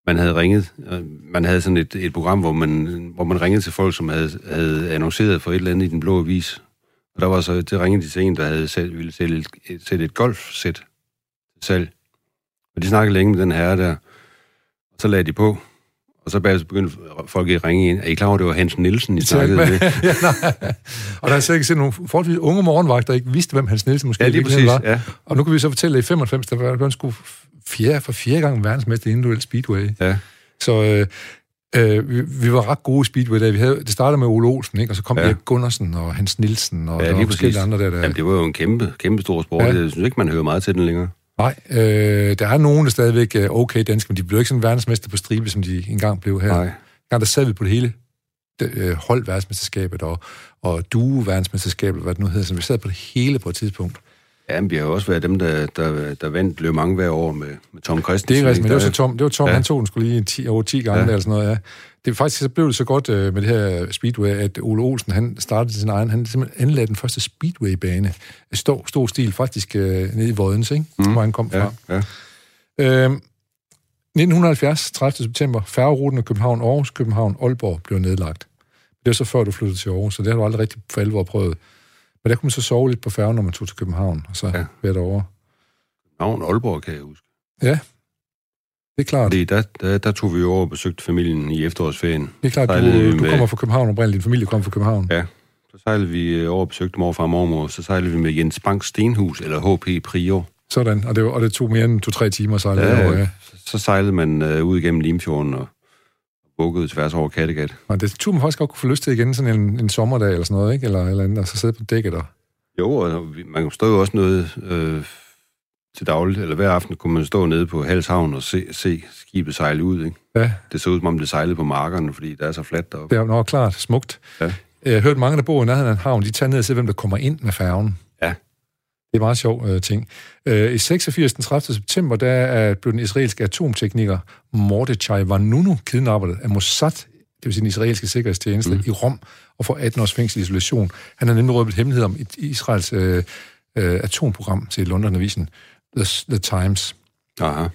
man havde ringet, øh, man havde sådan et, et program, hvor man, hvor man ringede til folk, som havde, havde annonceret for et eller andet i den blå avis, Og der var så, det ringede de til en, der havde selv, ville sælge et, sætte et golfsæt til salg. Og de snakkede længe med den herre der. Og så lagde de på. Og så bagefter begyndte folk at ringe ind. Er I klar over, det var Hans Nielsen, I snakkede med? ja, nej. Og der er sikkert set nogle forholdsvis unge morgenvagter, der ikke vidste, hvem Hans Nielsen måske Ja, lige præcis, var. ja. Og nu kan vi så fortælle, at i 95, der var han sgu fjerde, for fjerde gang verdensmester i individuel speedway. Ja. Så øh, øh, vi, vi var ret gode i speedway der. Vi havde, det startede med Ole Olsen, ikke? og så kom Ja. Erik Gunnarsen og Hans Nielsen, og Ja, lige forskellige andre der. der Jamen, det var jo en kæmpe, kæmpe stor sport. Ja. Jeg synes ikke, man hører meget til den længere. Nej, øh, der er nogen, der stadigvæk er okay danske, men de blev ikke sådan verdensmester på stribe, som de engang blev her. Nej. gang der sad vi på det hele øh, hold verdensmesterskabet og, og duo verdensmesterskabet, hvad det nu hedder, så vi sad på det hele på et tidspunkt. Ja, men vi har jo også været dem, der, der, der vandt Le Mans hver år med, med Tom Christensen. Det er rigtigt, men det var så Tom, det var Tom Ja. ja. han tog den skulle lige 10, over 10 gange Ja. ja. eller sådan noget, ja. Det er faktisk, så blev det så godt øh, med det her Speedway, at Ole Olsen, han startede sin egen, han simpelthen anlagde den første Speedway-bane. Stor, stor stil, faktisk øh, nede i Vodens, ikke? Mm. Hvor han kom fra. Ja, ja. Øhm, 1970, 30. september, færgeruten København-Aarhus, København-Aalborg blev nedlagt. Det var så før, du flyttede til Aarhus, så det har du aldrig rigtig for alvor prøvet. Men der kunne man så sove lidt på færgen, når man tog til København, og så Ja. ja. være derovre. Navn Aalborg, kan jeg huske. Ja, det er klart. Fordi der, der, der tog vi over og besøgte familien i efterårsferien. Det er klart, sejlede du, du med- kommer fra København oprindeligt, din familie kommer fra København. Ja. Så sejlede vi øh, over og besøgte morfar og mormor. Så sejlede vi med Jens Banks Stenhus, eller HP Prior. Sådan, og det, og det tog mere end to-tre timer at sejle ja, derover, ja. Så sejlede man øh, ud igennem Limfjorden og bukkede tværs over Kattegat. Og det tog man faktisk godt kunne få lyst til igen, sådan en, en sommerdag eller sådan noget, ikke? Eller, eller andet, og så sidde på dækket og... Jo, og man stod jo også noget øh, til dagligt, eller hver aften kunne man stå nede på Halshavn og se, se skibet sejle ud. Ikke? Ja, Det så ud, som om det sejlede på markerne, fordi der er så fladt deroppe. det er nok klart smukt. Ja. Jeg har hørt mange, der bor i nærheden af en havn, de tager ned og ser, hvem der kommer ind med færgen. Det er meget sjov øh, ting. Øh, I 86. den 30. september, der er, blev den israelske atomtekniker Mordechai Vanunu kidnappet af Mossad, det vil sige den israelske sikkerhedstjeneste, mm. i Rom, og får 18 års fængsel i isolation. Han har nemlig røbet hemmelighed om Israels øh, øh, atomprogram til London-avisen The, The Times. Aha.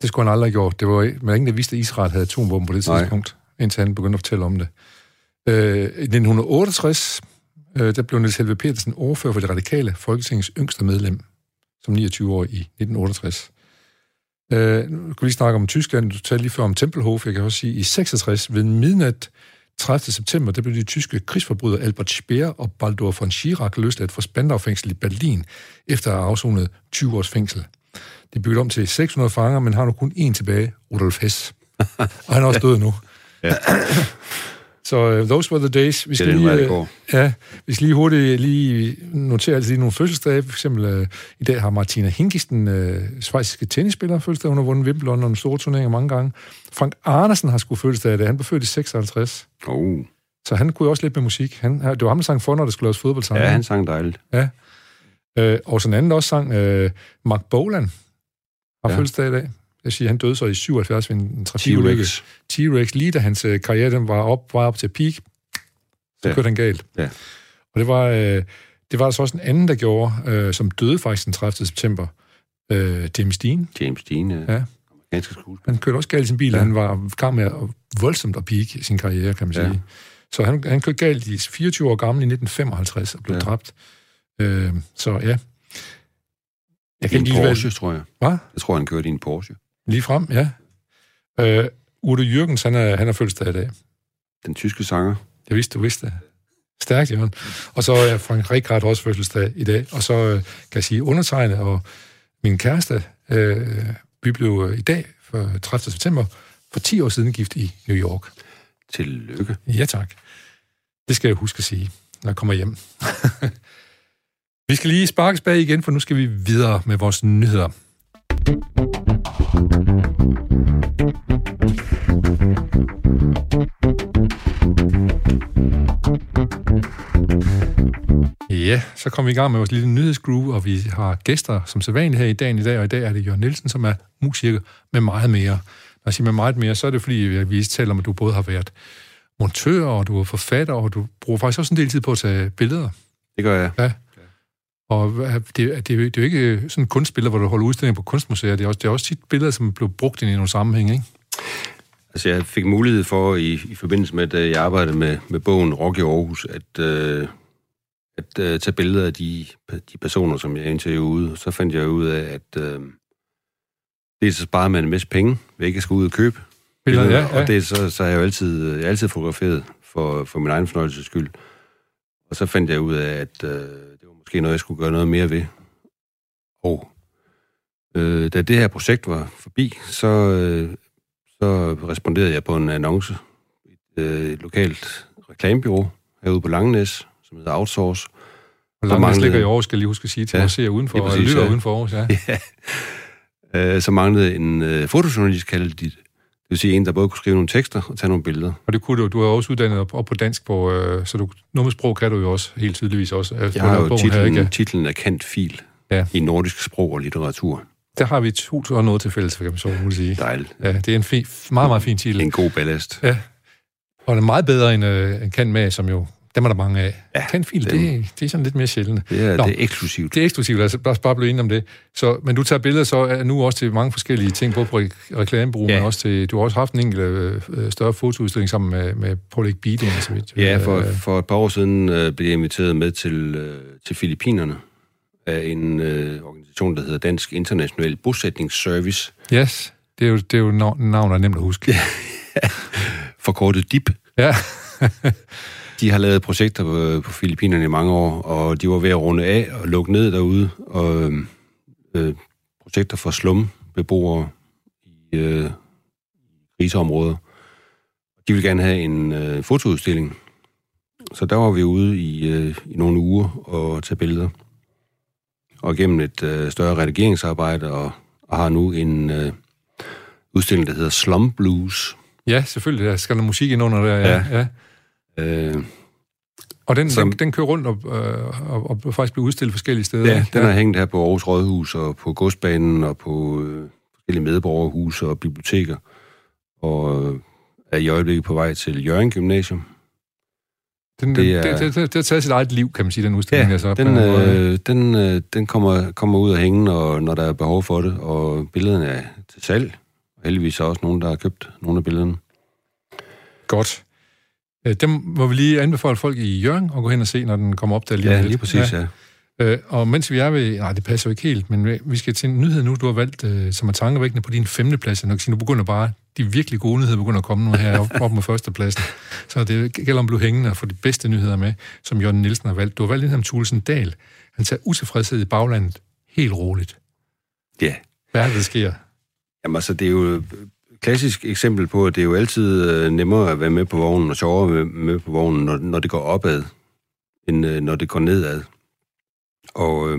Det skulle han aldrig have gjort. Det var, men ingen, der vidste, at Israel havde atomvåben på det Nej. tidspunkt, indtil han begyndte at fortælle om det. Øh, I 1968, øh, der blev Niels Helve Petersen overført for det radikale Folketingets yngste medlem, som 29 år i 1968. Øh, nu kan vi lige snakke om Tyskland. Du talte lige før om Tempelhof. Jeg kan også sige, i 66 ved midnat 30. september, der blev de tyske krigsforbrydere Albert Speer og Baldur von Schirach løsladt fra Spandau-fængsel i Berlin, efter at have afsonet 20 års fængsel. Det bygget om til 600 fanger, men har nu kun én tilbage, Rudolf Hess. Og han er også død nu. Ja. Så uh, those were the days. Vi Det skal er den lige, det øh. Ja, vi skal lige hurtigt lige notere altså lige nogle fødselsdage. For eksempel øh, i dag har Martina Hingis, den øh, svejsiske tennisspiller, fødselsdag. Hun har vundet Wimbledon og en store turneringer mange gange. Frank Arnesen har sgu fødselsdag i dag. Han blev født i 56. Oh. Så han kunne også lidt med musik. Han, det var ham, der sang for, når der skulle laves fodboldsange. Ja, han sang dejligt. Ja. Øh, og sådan anden også sang, øh, Mark Bolan har ja. fødselsdag i dag. Jeg siger, han døde så i 77 ved en trafikulykke. T-Rex. T-Rex, lige da hans øh, karriere den var op, var op til peak, så Ja. ja. kørte han galt. Ja. Og det var, øh, det var der så også en anden, der gjorde, øh, som døde faktisk den 30. september. Øh, James Dean. James Dean, ja. Ja. Ganske skuespiller. Han kørte også galt i sin bil, Ja. ja. han var i gang med at voldsomt at peak i sin karriere, kan man Ja. sige. Så han, han kørte galt i 24 år gammel i 1955 og blev Ja. ja. dræbt. Øh, så ja. Jeg I kan en ikke lige Porsche, tror jeg. Hvad? Jeg tror, han kørte i en Porsche. Lige frem, ja. Øh, Udo Jürgens, han er, han er fødselsdag i dag. Den tyske sanger. Jeg vidste, du vidste det. Stærkt, Jørgen. Og så er Frank Rikard også fødselsdag i dag. Og så øh, kan jeg sige, undertegnet og min kæreste, øh, vi blev øh, i dag, for 30. september, for 10 år siden gift i New York. Tillykke. Ja, tak. Det skal jeg huske at sige, når jeg kommer hjem. vi skal lige sparkes bag igen, for nu skal vi videre med vores nyheder. Ja, så kommer vi i gang med vores lille nyhedsgroove, og vi har gæster som sædvanligt her i dagen i dag, og i dag er det Jørgen Nielsen, som er musiker med meget mere. Når jeg siger med meget mere, så er det fordi, vi taler om, at du både har været montør, og du er forfatter, og du bruger faktisk også en del tid på at tage billeder. Det gør jeg. Ja. Og det, er- det, jo- det er jo ikke sådan en kunstbilleder, hvor du holder udstillinger på kunstmuseer. Det er også, det er også tit billeder, som blev brugt i nogle sammenhæng, ikke? Altså, jeg fik mulighed for, i, i forbindelse med, at jeg arbejdede med, med bogen Rock i Aarhus, at, øh, at øh, tage billeder af de, de personer, som jeg interviewede. Så fandt jeg ud af, at øh, det er så sparer man en masse penge, ved ikke at skulle ud og købe Billeder, ja, ja. Og det, så, så har jeg jo altid, jeg har altid fotograferet for, for min egen fornøjelses skyld. Og så fandt jeg ud af, at øh, måske noget, jeg skulle gøre noget mere ved. Og øh, da det her projekt var forbi, så, øh, så responderede jeg på en annonce i et, øh, et lokalt reklamebyrå herude på Langenæs, som hedder Outsource. Og Langenæs manglede... ligger i Aarhus, skal jeg lige huske at sige, til ja, at se udenfor, og lytter ja. udenfor Aarhus, ja. ja. Øh, så manglede en øh, fotojournalist, kaldte de det. Det vil sige en, der både kunne skrive nogle tekster og tage nogle billeder. Og det kunne du. Du er også uddannet op, på dansk, på, øh, så du, noget med sprog kan du jo også helt tydeligvis også. Øh, jeg har jo titlen, her, ikke? titlen er kendt fil ja. i nordisk sprog og litteratur. Der har vi to og noget til fælles, kan man så må sige. Dejligt. Ja, det er en fin, meget, meget fin titel. En god ballast. Ja. Og den er meget bedre end, øh, en kendt med, som jo dem er der mange af. Ja, Kenfil, det, det er sådan lidt mere sjældent. Det er, Nå, det er eksklusivt. Det er eksklusivt, altså bare, bare blive enige om det. Så, men du tager billeder så er nu også til mange forskellige ting, både på reklamebrug, ja. men også til, du har også haft en enkelt øh, større fotoudstilling sammen med, med Paul Beading. Så vidt. Ja, for, øh, for et par år siden øh, blev jeg inviteret med til, øh, til Filippinerne af en øh, organisation, der hedder Dansk International Bosætningsservice. Yes, det er jo, det er jo navn, der er nemt at huske. Forkortet DIP. Ja. De har lavet projekter på, på Filippinerne i mange år, og de var ved at runde af og lukke ned derude. Og øh, projekter for slumbeboere i øh, kriseområder. De ville gerne have en øh, fotoudstilling. Så der var vi ude i, øh, i nogle uger og tage billeder. Og gennem et øh, større redigeringsarbejde, og, og har nu en øh, udstilling, der hedder Slum Blues. Ja, selvfølgelig. Der skal der musik ind under der. Ja. ja. ja. Øh, og den, som, den, den kører rundt og, øh, og, og faktisk bliver udstillet forskellige steder? Ja, den ja. er hængt her på Aarhus Rådhus og på Godsbanen og på øh, forskellige medborgerhus og biblioteker. Og øh, er i øjeblikket på vej til Jørgen Gymnasium. Den, det, er, det, det, det, det har taget sit eget liv, kan man sige, den udstilling. Ja, altså, den, øh, den, øh, den kommer, kommer ud og hænge, når, når der er behov for det, og billederne er til salg. Og heldigvis er også nogen, der har købt nogle af billederne. Godt. Øh, dem må vi lige anbefale folk i Jørgen at gå hen og se, når den kommer op der lige Ja, lige præcis, ja. ja. Øh, og mens vi er ved... Nej, det passer jo ikke helt, men vi skal til en nyhed nu, du har valgt, øh, som er tankevækkende på din femte plads. Jeg sige, nu begynder bare... De virkelig gode nyheder begynder at komme nu her op, op med førstepladsen. Så det gælder om at blive hængende og få de bedste nyheder med, som Jørgen Nielsen har valgt. Du har valgt en som Thulesen Dahl. Han tager utilfredshed i baglandet helt roligt. Ja. Hvad er det, der sker? Jamen altså, det er jo klassisk eksempel på, at det er jo altid øh, nemmere at være med på vognen og sjovere at være med på vognen, når, når det går opad, end øh, når det går nedad. Og øh,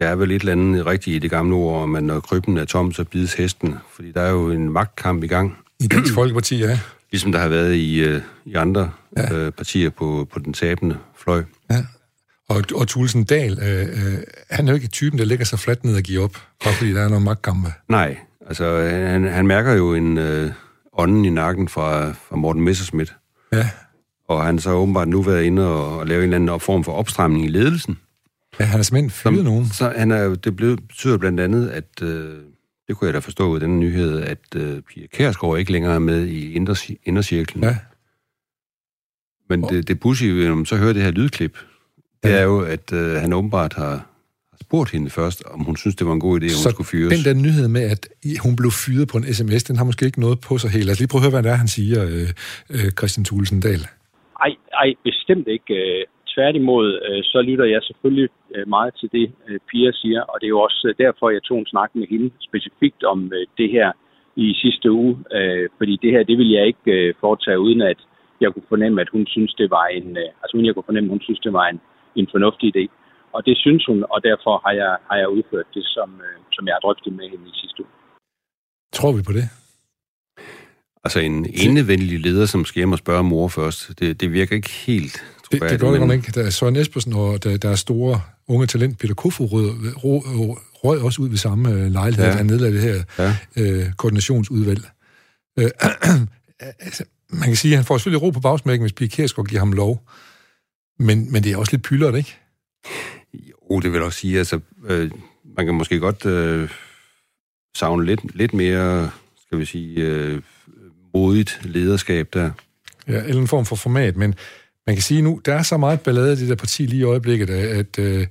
der er vel et eller andet rigtigt i det gamle ord, men når krybben er tom, så bides hesten. Fordi der er jo en magtkamp i gang. I Dansk Folkeparti, ja. Ligesom der har været i, øh, i andre ja. øh, partier på, på den tabende fløj. Ja. Og, og Thulesen Dahl, øh, øh, han er jo ikke typen, der lægger sig fladt ned og giver op, bare fordi der er noget magtkampe. Nej, Altså, han, han mærker jo en øh, ånden i nakken fra, fra Morten Messerschmidt. Ja. Og han så åbenbart nu været inde og, og lave en eller anden form for opstramning i ledelsen. Ja, han har simpelthen fyret nogen. Så han er, det blev, betyder blandt andet, at, øh, det kunne jeg da forstå ud denne nyhed, at øh, Pia Kærsgaard ikke længere er med i indercirklen. Ja. Men det, det pussy, når man så hører det her lydklip, det ja. er jo, at øh, han åbenbart har spurgt hende først, om hun synes, det var en god idé, at hun så skulle fyres. den der nyhed med, at hun blev fyret på en sms, den har måske ikke noget på sig helt. Lad os lige prøve at høre, hvad det er, han siger, øh, øh, Christian Thulesen Dahl. Ej, ej, bestemt ikke. Øh, tværtimod, øh, så lytter jeg selvfølgelig meget til det, Pia siger, og det er jo også derfor, jeg tog en snak med hende specifikt om det her i sidste uge, fordi det her, det vil jeg ikke foretage, uden at jeg kunne fornemme, at hun synes, det var en, altså uden jeg kunne fornemme, at hun synes, det var en, en fornuftig idé. Og det synes hun, og derfor har jeg, har jeg udført det, som, øh, som jeg har drøftet med hende i sidste uge. Tror vi på det? Altså en endevenlig leder, som skal hjem og spørge mor først, det, det virker ikke helt det, det gør det men... ikke. Der er Søren Espersen og der, der er store unge talent, Peter Kofod, rød, rød, rød også ud ved samme øh, lejlighed, ja. han nedlagde det her ja. øh, koordinationsudvalg. Øh, altså, man kan sige, at han får selvfølgelig ro på bagsmækken, hvis Pia Kjærsgaard giver ham lov. Men, men det er også lidt pyldret, ikke? Jo, det vil også sige, altså, øh, man kan måske godt øh, savne lidt, lidt mere, skal vi sige, øh, modigt lederskab der. Ja, eller en form for format, men man kan sige nu, der er så meget ballade i det der parti lige i øjeblikket, at, øh,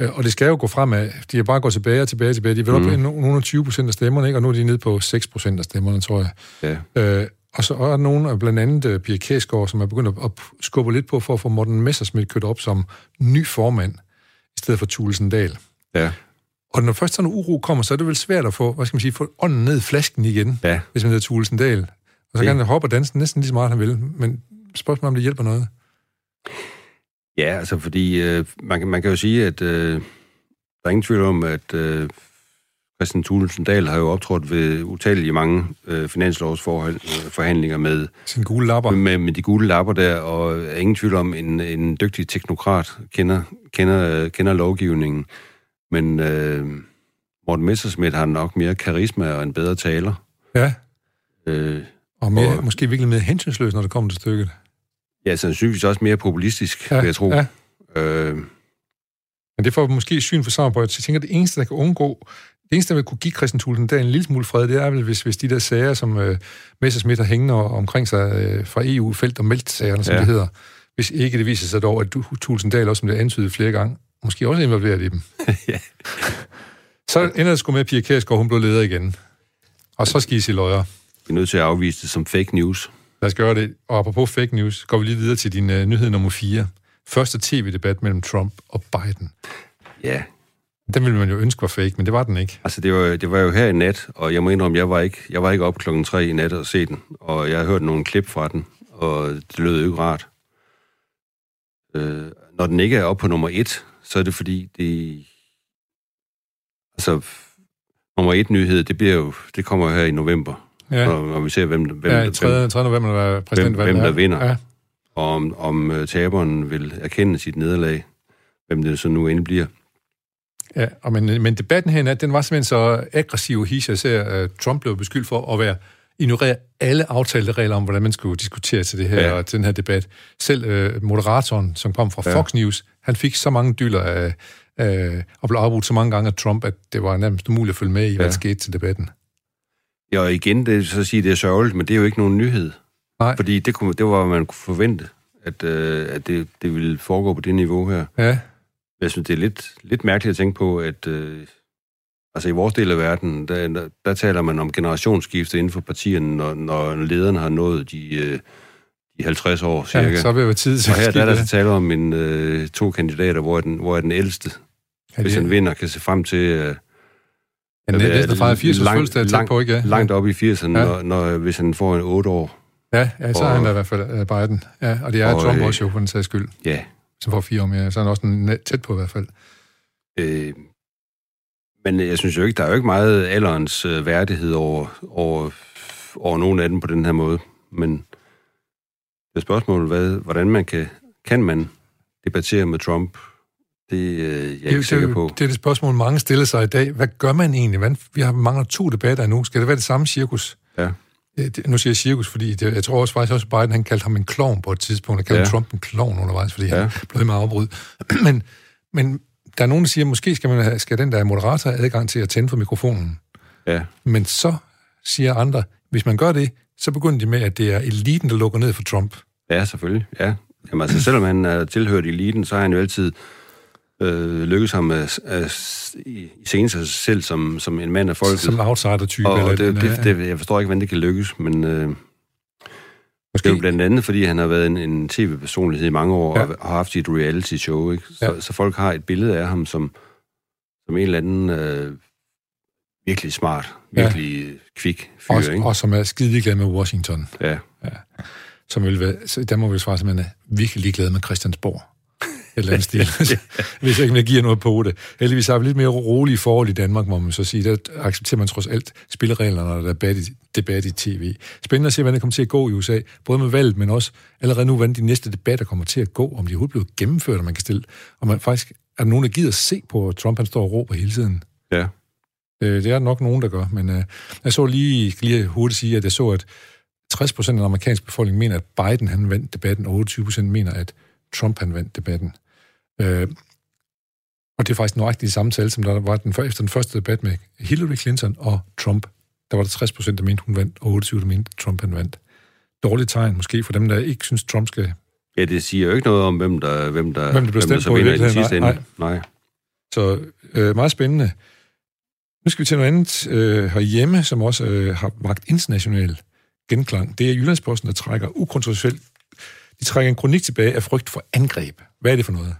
og det skal jo gå fremad. De har bare gået tilbage og tilbage og tilbage. De er vel mm. op nogle 20 procent af stemmerne, ikke? og nu er de nede på 6 procent af stemmerne, tror jeg. Ja. Øh, og så er der nogen, blandt andet uh, Pia Kæsgaard, som er begyndt at, at skubbe lidt på for at få Morten Messersmith kørt op som ny formand, i stedet for Thulesen Dahl. Ja. Og når først sådan en uro kommer, så er det vel svært at få, hvad skal man sige, få ånden ned i flasken igen, ja. hvis man hedder Thulesen Dahl. Og så kan han hoppe og danse næsten lige så meget, han vil. Men spørgsmålet om det hjælper noget. Ja, altså fordi øh, man, man kan jo sige, at øh, der er ingen tvivl om, at øh, Christian Thulesen Dahl har jo optrådt ved utallige mange øh, finanslovsforhandlinger med, Sin gule lapper. Med, med de gule lapper der, og er ingen tvivl om, en, en dygtig teknokrat kender, kender, kender lovgivningen. Men øh, Morten Messersmith har nok mere karisma og en bedre taler. Ja. Øh, og, mere, og måske virkelig mere hensynsløs, når det kommer til stykket. Ja, sandsynligvis også mere populistisk, ja, vil jeg tro. Ja. Øh, men det får måske syn for samarbejdet. Så jeg tænker, at det eneste, der kan undgå, det eneste, der vil kunne give Christian Thulesen en lille smule fred, det er vel, hvis, hvis de der sager, som øh, Messersmith har hængende omkring sig øh, fra EU-felt og meldt-sagerne, som ja. det hedder, hvis ikke det viser sig dog, at Thulesen Dahl også, som det antydet flere gange, måske også involveret i dem. ja. Så ender det sgu med, at Pia Kærsgaard, hun blev leder igen. Og så skal I se løjer. Vi er nødt til at afvise det som fake news. Lad os gøre det. Og apropos fake news, går vi lige videre til din uh, nyhed nummer 4. Første tv-debat mellem Trump og Biden. Ja. Den ville man jo ønske var fake, men det var den ikke. Altså, det var, det var jo her i nat, og jeg må indrømme, jeg var ikke, jeg var ikke op klokken 3 i nat og se den. Og jeg har hørt nogle klip fra den, og det lød jo ikke rart. Øh, når den ikke er op på nummer 1, så er det fordi, det... Altså, nummer 1 nyhed, det bliver jo, det kommer her i november. Ja. Når, når vi ser, hvem, hvem, ja, 3. 3. november, der er hvem, hvem der vinder. Ja. Og om, om uh, taberen vil erkende sit nederlag, hvem det så nu endelig bliver. Ja, og men, men debatten her, den var simpelthen så aggressiv, his jeg ser, at Trump blev beskyldt for at være ignorere alle aftalte regler om, hvordan man skulle diskutere til det her ja. og til den her debat. Selv øh, moderatoren, som kom fra ja. Fox News, han fik så mange dyller af, af, og blev afbrudt så mange gange af Trump, at det var nærmest umuligt at følge med i, hvad ja. der skete til debatten. Ja, og igen, det, så at sige, det er sørgeligt, men det er jo ikke nogen nyhed. Nej. Fordi det, kunne, det var, hvad man kunne forvente, at, øh, at det, det ville foregå på det niveau her. Ja. Jeg synes, det er lidt, lidt mærkeligt at tænke på, at øh, altså i vores del af verden, der, der, der taler man om generationsskifte inden for partierne, når, når lederne har nået de, øh, de 50 år cirka. Ja, så vil det tid Og her der er der så tale om en, øh, to kandidater, hvor den, hvor er den ældste, ja, hvis han vinder, kan se frem til... Øh, Ja, det er næsten fra 80 års fødselsdag langt, på, ikke? Ja. Langt op i 80'erne, ja. når, når, hvis han får en 8 år. Ja, ja så er han da i hvert fald uh, Biden. Ja, og det er og, Trump øh, også jo, for den sags skyld. Ja. Som får fire år mere, så er han også tæt på i hvert fald. Øh, men jeg synes jo ikke, der er jo ikke meget alderens øh, værdighed over, over, over nogen af dem på den her måde. Men det er spørgsmålet, hvad, hvordan man kan, kan man debattere med Trump det øh, jeg er jeg ikke sikker på. Det er det spørgsmål, mange stiller sig i dag. Hvad gør man egentlig? Vi har mangler to debatter nu. Skal det være det samme cirkus? Ja. Nu siger jeg cirkus, fordi det, jeg tror også faktisk også, Biden han kaldte ham en klovn på et tidspunkt. Han kaldte ja. Trump en klovn undervejs, fordi ja. han blev med afbrud. men, men der er nogen, der siger, måske skal, man have, skal den der moderator have adgang til at tænde for mikrofonen. Ja. Men så siger andre, hvis man gør det, så begynder de med, at det er eliten, der lukker ned for Trump. Ja, selvfølgelig. Ja. Jamen, altså, selvom han er tilhørt eliten, så har han jo altid øh, lykkes ham at, at scene sig selv som, som en mand af folket. Som outsider-type. Og, og det, det, det, jeg forstår ikke, hvordan det kan lykkes, men øh, Måske. det er jo blandt andet, fordi han har været en, en tv-personlighed i mange år, ja. og har haft sit reality-show, ikke? Så, ja. så folk har et billede af ham som, som en eller anden øh, virkelig smart, virkelig ja. kvik fyr, også, ikke? Og som er skide glad med Washington. Ja. ja. Som vil være, så der må vi svare, man er virkelig glad med Christiansborg eller andet stil, hvis jeg ikke giver noget på det. Heldigvis har vi lidt mere rolige forhold i Danmark, må man så sige. Der accepterer man trods alt spillereglerne, når der er debat i, debat i tv. Spændende at se, hvordan det kommer til at gå i USA, både med valget, men også allerede nu, hvordan de næste debatter kommer til at gå, om de overhovedet bliver gennemført, og man kan stille, og man faktisk, er der nogen, der gider se på, at Trump han står og råber hele tiden? Ja. Øh, det er der nok nogen, der gør, men øh, jeg så lige, lige hurtigt sige, at jeg så, at 60 procent af den amerikanske befolkning mener, at Biden han vandt debatten, og 28 procent mener, at Trump han vandt debatten. Øh, og det er faktisk nøjagtigt de samme tal, som der var den, efter den første debat med Hillary Clinton og Trump. Der var der 60 procent, der mente, hun vandt, og 28 der mente, Trump han vandt. Dårligt tegn måske for dem, der ikke synes, Trump skal Ja, det siger jo ikke noget om, hvem der, hvem der, Hvem der hvem der så vinder i den sidste nej, ende. Nej. Så øh, meget spændende. Nu skal vi til noget andet øh, herhjemme, som også øh, har magt international genklang. Det er Jyllandsposten, der trækker ukontroversielt. De trækker en kronik tilbage af frygt for angreb. Hvad er det for noget?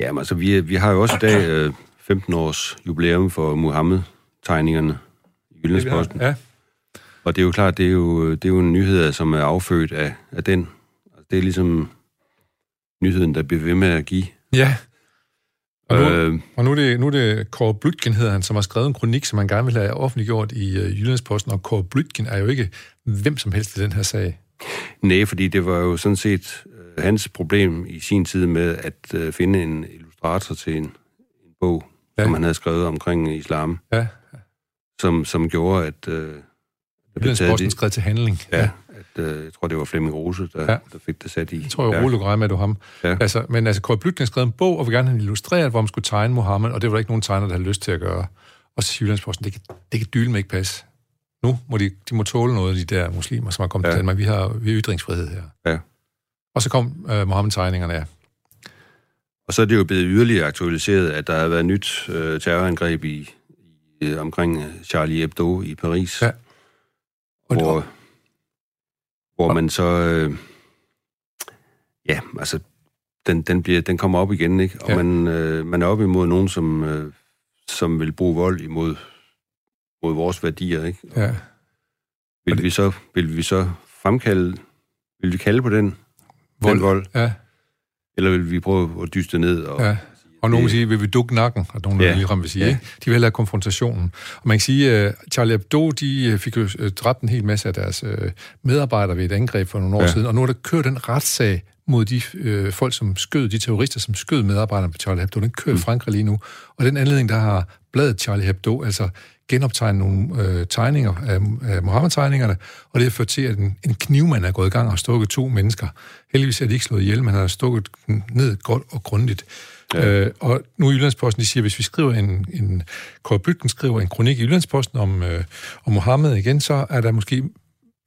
Jamen, altså, vi, vi har jo også i dag øh, 15 års jubilæum for Muhammed-tegningerne i Jyllandsposten. Ja, Og det er jo klart, det er jo, det er jo en nyhed, som er affødt af, af den. Altså, det er ligesom nyheden, der bliver ved med at give. ja. Og nu, Øh, og nu er det, nu er det Kåre Blytgen, hedder han, som har skrevet en kronik, som han gerne vil have offentliggjort i øh, Jyllandsposten. Og Kåre Blytgen er jo ikke hvem som helst i den her sag. Nej, fordi det var jo sådan set øh, hans problem i sin tid med at øh, finde en illustrator til en, en bog, Ja. ja. som han havde skrevet omkring islam, Ja, som, som gjorde, at... Øh, der blev taget det- skrev til handling. Ja, at, øh, jeg tror, det var Flemming Rose, der, Ja. ja. der fik det sat i. Jeg tror, jeg ja. med, du ham. Ja. Altså, men altså, Kåre Blytgen har skrevet en bog, og vil gerne have illustreret, hvor man skulle tegne Mohammed, og det var der ikke nogen tegner, der havde lyst til at gøre. Og så siger Jyllandsposten, det kan, det kan dylen med ikke passe. Nu må de, de må tåle noget af de der muslimer, som har kommet ja. Til Danmark. Vi har, vi har ytringsfrihed her. Ja. Og så kom øh, Mohammed-tegningerne, ja. Og så er det jo blevet yderligere aktualiseret, at der har været nyt øh, terrorangreb i, i øh, omkring øh, Charlie Hebdo i Paris, Ja. Og, hvor, hvor man så... Øh, ja, altså, den, den, bliver, den kommer op igen, ikke? Og ja. man, øh, man er op imod nogen, som, øh, som vil bruge vold imod mod vores værdier, ikke? ja. Vil vi så, vil vi så fremkalde... Vil vi kalde på den, Vold. den vold? Ja, Eller vil vi prøve at dyste ned og... ja. Og nogen vil Det- sige, vil vi dukke nakken? Og nogen ja. Ja. ligefrem vil sige, ikke? De vil have konfrontationen. Og man kan sige, at Charlie Hebdo, de øh, fik jo øh, dræbt en hel masse af deres medarbejdere ved et angreb for nogle år. Ja. siden, og nu er der kørt en retssag mod de øh, folk, som skød, de terrorister, som skød medarbejderne på Charlie Hebdo. Den kører mm. i Frankrig lige nu. Og den anledning, der har bladet Charlie Hebdo, altså genoptegnet nogle øh, tegninger af, af Mohammed-tegningerne, og det har ført til, at en, en knivmand er gået i gang og har stukket to mennesker. Heldigvis er de ikke slået ihjel, men han har stukket ned godt og grundigt. Ja. Øh, og nu i Jyllandsposten, de siger, hvis vi skriver en, en Kåre Blytgen skriver en kronik i Jyllandsposten om, øh, om Mohammed igen, så er der måske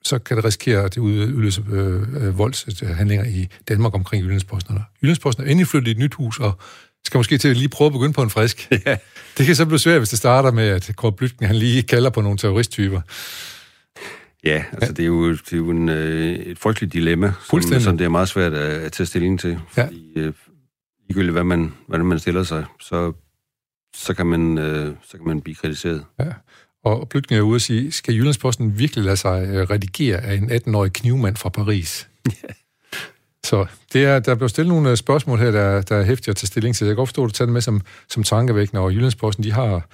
så kan det risikere, at det ud- udløser øh, øh, voldshandlinger i Danmark omkring Jyllandsposten. Jyllandsposten er endelig flyttet i et nyt hus, og skal måske til at lige prøve at begynde på en frisk. Ja. Det kan så blive svært, hvis det starter med, at Kåre Blytgen han lige kalder på nogle terroristtyper. Ja, altså det er jo, det er jo en, øh, et frygteligt dilemma, som, som det er meget svært at, at tage stilling til. Ja. Fordi øh, ligegyldigt hvad man, hvordan man stiller sig, så, så, kan man, øh, så kan man blive kritiseret. Og Blytgen er ude og sige, skal Jyllandsposten virkelig lade sig øh, redigere af en 18-årig knivmand fra Paris? Så det er, der blev stillet nogle øh, spørgsmål her, der, der er hæftige at tage stilling til. Jeg kan godt forstå, at du tager det med som, som tankevækkende, og Jyllandsposten, de har,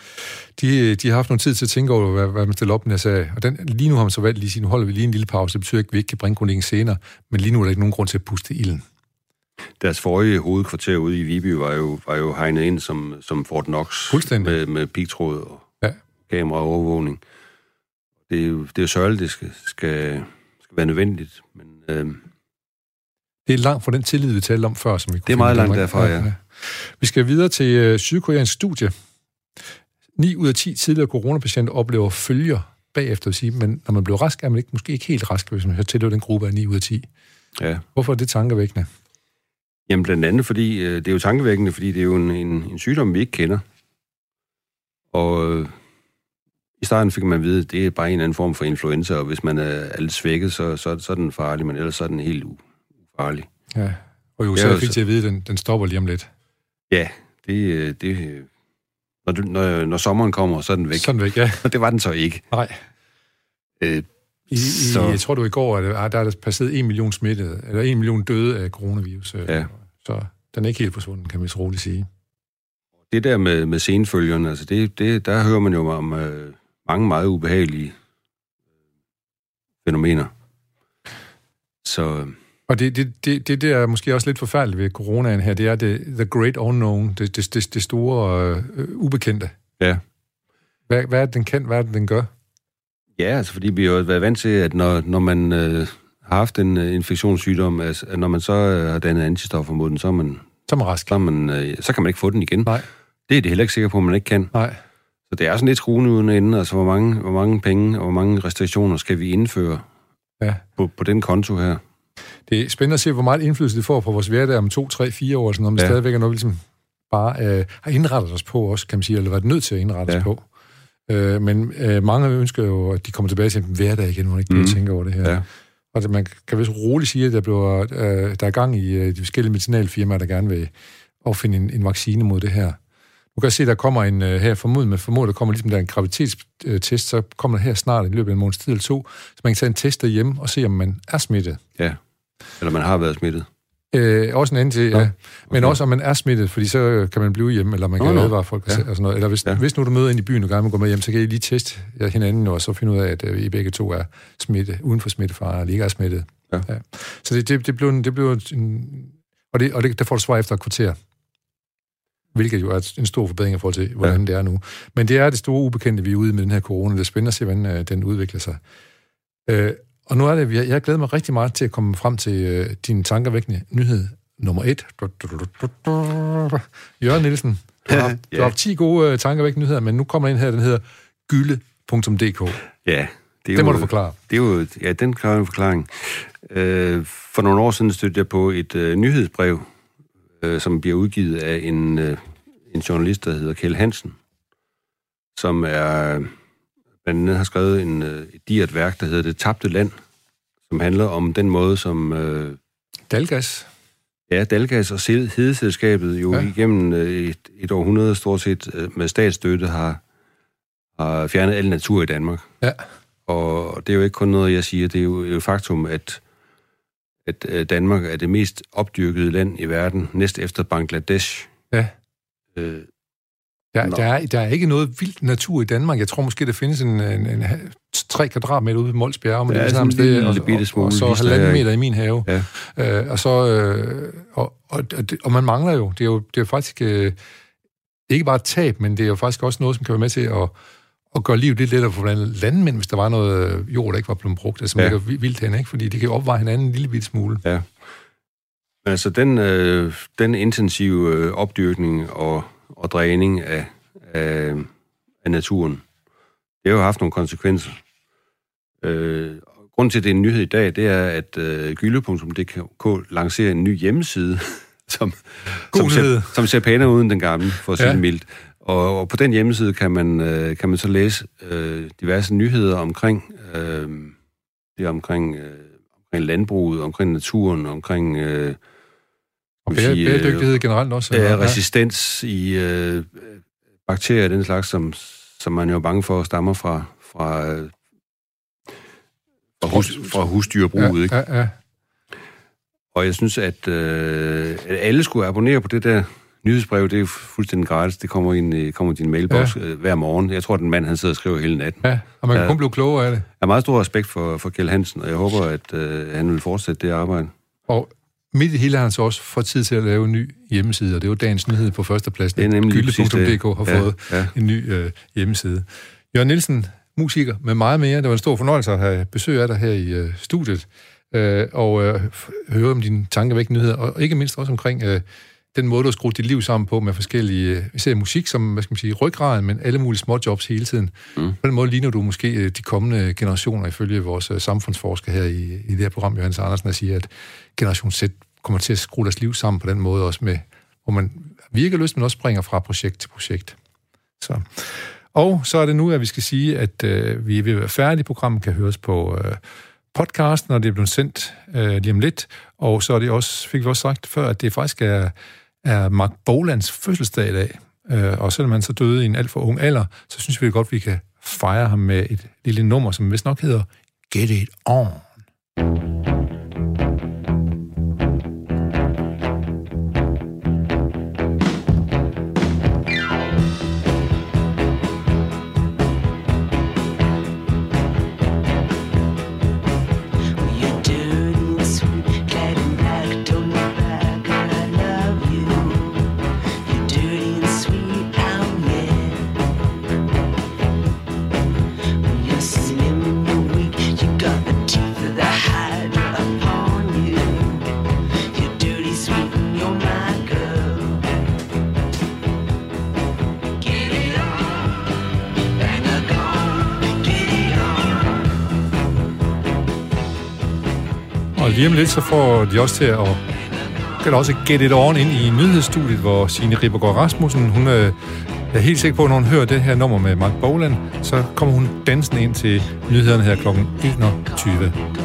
de, de har haft nogle tid til at tænke over, hvad, hvad man stiller op i den her sag. Og den, lige nu har man så valgt lige sige, nu holder vi lige en lille pause. Det betyder ikke, at vi ikke kan bringe kronikken senere, men lige nu er der ikke nogen grund til at puste ilden. Deres forrige hovedkvarter ude i Viby var jo, var jo hegnet ind som, som Fort Knox. Fuldstændig. Med, med pigtråd og Ja. kamera og overvågning. Det er jo, det er jo sørgeligt, det skal, skal, skal være nødvendigt, men øh, Det er langt fra den tillid, vi talte om før. Som vi Det er meget langt derfra, ja. Vi skal videre til øh, sydkoreansk studie. 9 ud af 10 tidligere coronapatienter oplever følger bagefter, vil sige, men når man bliver rask, er man ikke, måske ikke helt rask, hvis man hører til den gruppe af 9 ud af 10. ja. Hvorfor er det tankevækkende? Jamen blandt andet, fordi øh, det er jo tankevækkende, fordi det er jo en, en, en sygdom, vi ikke kender. Og øh, i starten fik man at vide, at det er bare en eller anden form for influenza, og hvis man er, er lidt svækket, så, så, så er den farlig, men ellers så er den helt ufarlig. Ja. Og i USA fik så- til at vide, at den, den stopper lige om lidt. Ja, det, øh, det øh, når, du, når, når sommeren kommer, så er den væk. Sådan væk, ja. Og det var den så ikke. Nej. Øh, I, Så- i, jeg tror, var i går, at der, er passeret 1 million smittede, eller 1 million døde af coronavirus. øh, Ja. Så den er ikke helt forsvundet, kan vi så roligt sige. det der med, med senfølgerne, altså det, det, der hører man jo om øh, mange meget ubehagelige fænomener. Så øh, Og det, det, det, det der er måske også lidt forfærdeligt ved coronaen her, det er det, the great unknown, det, det, det, det store øh, ubekendte. ja, Hvad, hvad er det, den kan, hvad er det, den gør? Ja, altså fordi vi har jo været vant til, at når, når man øh, har haft en øh, infektionssygdom, altså, at når man så øh, har dannet antistoffer mod den, så, er man, Som er rask. så, er man, øh, så kan man ikke få den igen. Nej. Det er det heller ikke sikker på, at man ikke kan. Nej. Så det er sådan lidt skruen uden ende, altså hvor mange, hvor mange penge og hvor mange restriktioner skal vi indføre Ja. på, på den konto her. Det er spændende at se, hvor meget indflydelse det får på vores hverdag om to, tre, fire år, sådan, om det ja. stadigvæk er noget, vi ligesom bare øh, har indrettet os på også, kan man sige, eller været nødt til at indrette ja. os på. Øh, men øh, mange ønsker jo, at de kommer tilbage til en hverdag igen, hvor man ikke mm. tænke over det her. Ja. Og det, man kan vist roligt sige, at der, bliver, øh, der er gang i øh, de forskellige medicinalfirmaer, der gerne vil opfinde en, en vaccine mod det her. Du kan se, der kommer en øh, her formodet med formodet, der kommer ligesom der en graviditetstest, så kommer der her snart i løbet af en måneds tid eller to, så man kan tage en test derhjemme og se, om man er smittet. Ja, eller man har været smittet. Øh, også en anden til, ja. Okay. Men også, om man er smittet, fordi så kan man blive hjemme, eller man kan oh, advare folk ja. og sådan noget. Eller hvis, ja. hvis nu du møder ind i byen, og gerne vil gå med hjem, så kan I lige teste hinanden, og så finde ud af, at øh, I begge to er smittet, uden for smittefare, eller ikke er smittet. Ja. Ja. Så det, det, det blev, det blev en, og, det, og det, der får du svar efter et kvarter hvilket jo er en stor forbedring i forhold til, hvordan ja. det er nu. Men det er det store ubekendte, vi er ude med den her corona. Det er spændende at se, hvordan øh, den udvikler sig. Øh, og nu er det, jeg, glæder mig rigtig meget til at komme frem til øh, din tankervækkende nyhed nummer et. Jørgen Nielsen, du har, ja. du har 10 gode øh, tankervækkende nyheder, men nu kommer ind her, den hedder gylde.dk. Ja. Det, er det må jo, du forklare. Det er jo, ja, den klarer en forklaring. Øh, for nogle år siden stødte jeg på et øh, nyhedsbrev, øh, som bliver udgivet af en, øh, en journalist, der hedder Kjell Hansen, som er blandt andet har skrevet en, øh, et diert værk, der hedder Det tabte land, som handler om den måde, som... Øh, Dalgas? Ja, Dalgas og Hedeselskabet jo ja. igennem øh, et, et århundrede stort set øh, med statsstøtte har, har fjernet al natur i Danmark. Ja. Og det er jo ikke kun noget, jeg siger, det er jo et faktum, at, at Danmark er det mest opdyrkede land i verden, næst efter Bangladesh. Ja. Øh, der, der, er, der er ikke noget vildt natur i Danmark. Jeg tror måske, der findes en, en, en 3 kvadratmeter ude ved Mols Bjerge, men ja, det er samme sted, og, og, og, så halvanden meter i min have. Ja. Øh, og, så, øh, og, og, og, man mangler jo. Det er jo det er faktisk øh, ikke bare et tab, men det er jo faktisk også noget, som kan være med til at, at gøre livet lidt lettere for blandt landmænd, hvis der var noget jord, der ikke var blevet brugt, altså, ja. ligger vildt hen, ikke? fordi det kan opveje hinanden en lille bitte smule. Ja. Altså, den, øh, den intensive øh, opdyrkning og og dræning af, af, af naturen. Det har jo haft nogle konsekvenser. Øh, grunden til, at det er en nyhed i dag, det er, at øh, gylde.dk lancerer en ny hjemmeside, som, som, ser, som ser pænere uden den gamle, for at sige ja. mildt. Og, og på den hjemmeside kan man, øh, kan man så læse øh, diverse nyheder omkring, øh, det omkring, øh, omkring landbruget, omkring naturen, omkring... Øh, og sige, bæredygtighed øh, generelt også? Ja, resistens i øh, bakterier den slags, som, som man jo er bange for stammer fra, fra, øh, fra, hus, fra husdyrbruget. Ja, ikke? Ja, ja. Og jeg synes, at, øh, at alle skulle abonnere på det der nyhedsbrev. Det er fuldstændig gratis. Det kommer ind kommer i din mailbox ja. øh, hver morgen. Jeg tror, den mand, han sidder og skriver hele natten. Ja, og man kan ja. kun blive klogere af det. Jeg har meget stor respekt for, for Kjell Hansen, og jeg håber, at øh, han vil fortsætte det arbejde. Og midt i hele har han så også fået tid til at lave en ny hjemmeside, og det er jo dagens nyhed på førstepladsen. Det er nemlig Gylde.dk har ja, fået ja. en ny øh, hjemmeside. Jørgen Nielsen, musiker med meget mere. Det var en stor fornøjelse at have besøg af dig her i øh, studiet, øh, og øh, høre om dine tankevækkende nyheder, og ikke mindst også omkring øh, den måde, du har skruet dit liv sammen på med forskellige, øh, især musik som, hvad skal man sige, ryggraden, men alle mulige små jobs hele tiden. Mm. På den måde ligner du måske øh, de kommende generationer, ifølge vores øh, samfundsforsker her i, i det her program, Johannes Andersen, at sige, at generation Z kommer til at skrue deres liv sammen på den måde også med, hvor man virker lyst, men også springer fra projekt til projekt. Så. Og så er det nu, at vi skal sige, at øh, vi er ved at være færdige. Programmet kan høres på øh, podcasten, når det er blevet sendt øh, lige om lidt. Og så er det også, fik vi også sagt før, at det faktisk er er Mark Bolands fødselsdag i dag. Øh, og selvom han så døde i en alt for ung alder, så synes vi godt, vi kan fejre ham med et lille nummer, som vist nok hedder Get It On. Så får de også til at kan også get it on ind i nyhedsstudiet, hvor Signe Rippergaard Rasmussen, hun øh, er helt sikker på, at når hun hører det her nummer med Mark Boland, så kommer hun dansende ind til nyhederne her kl. 21.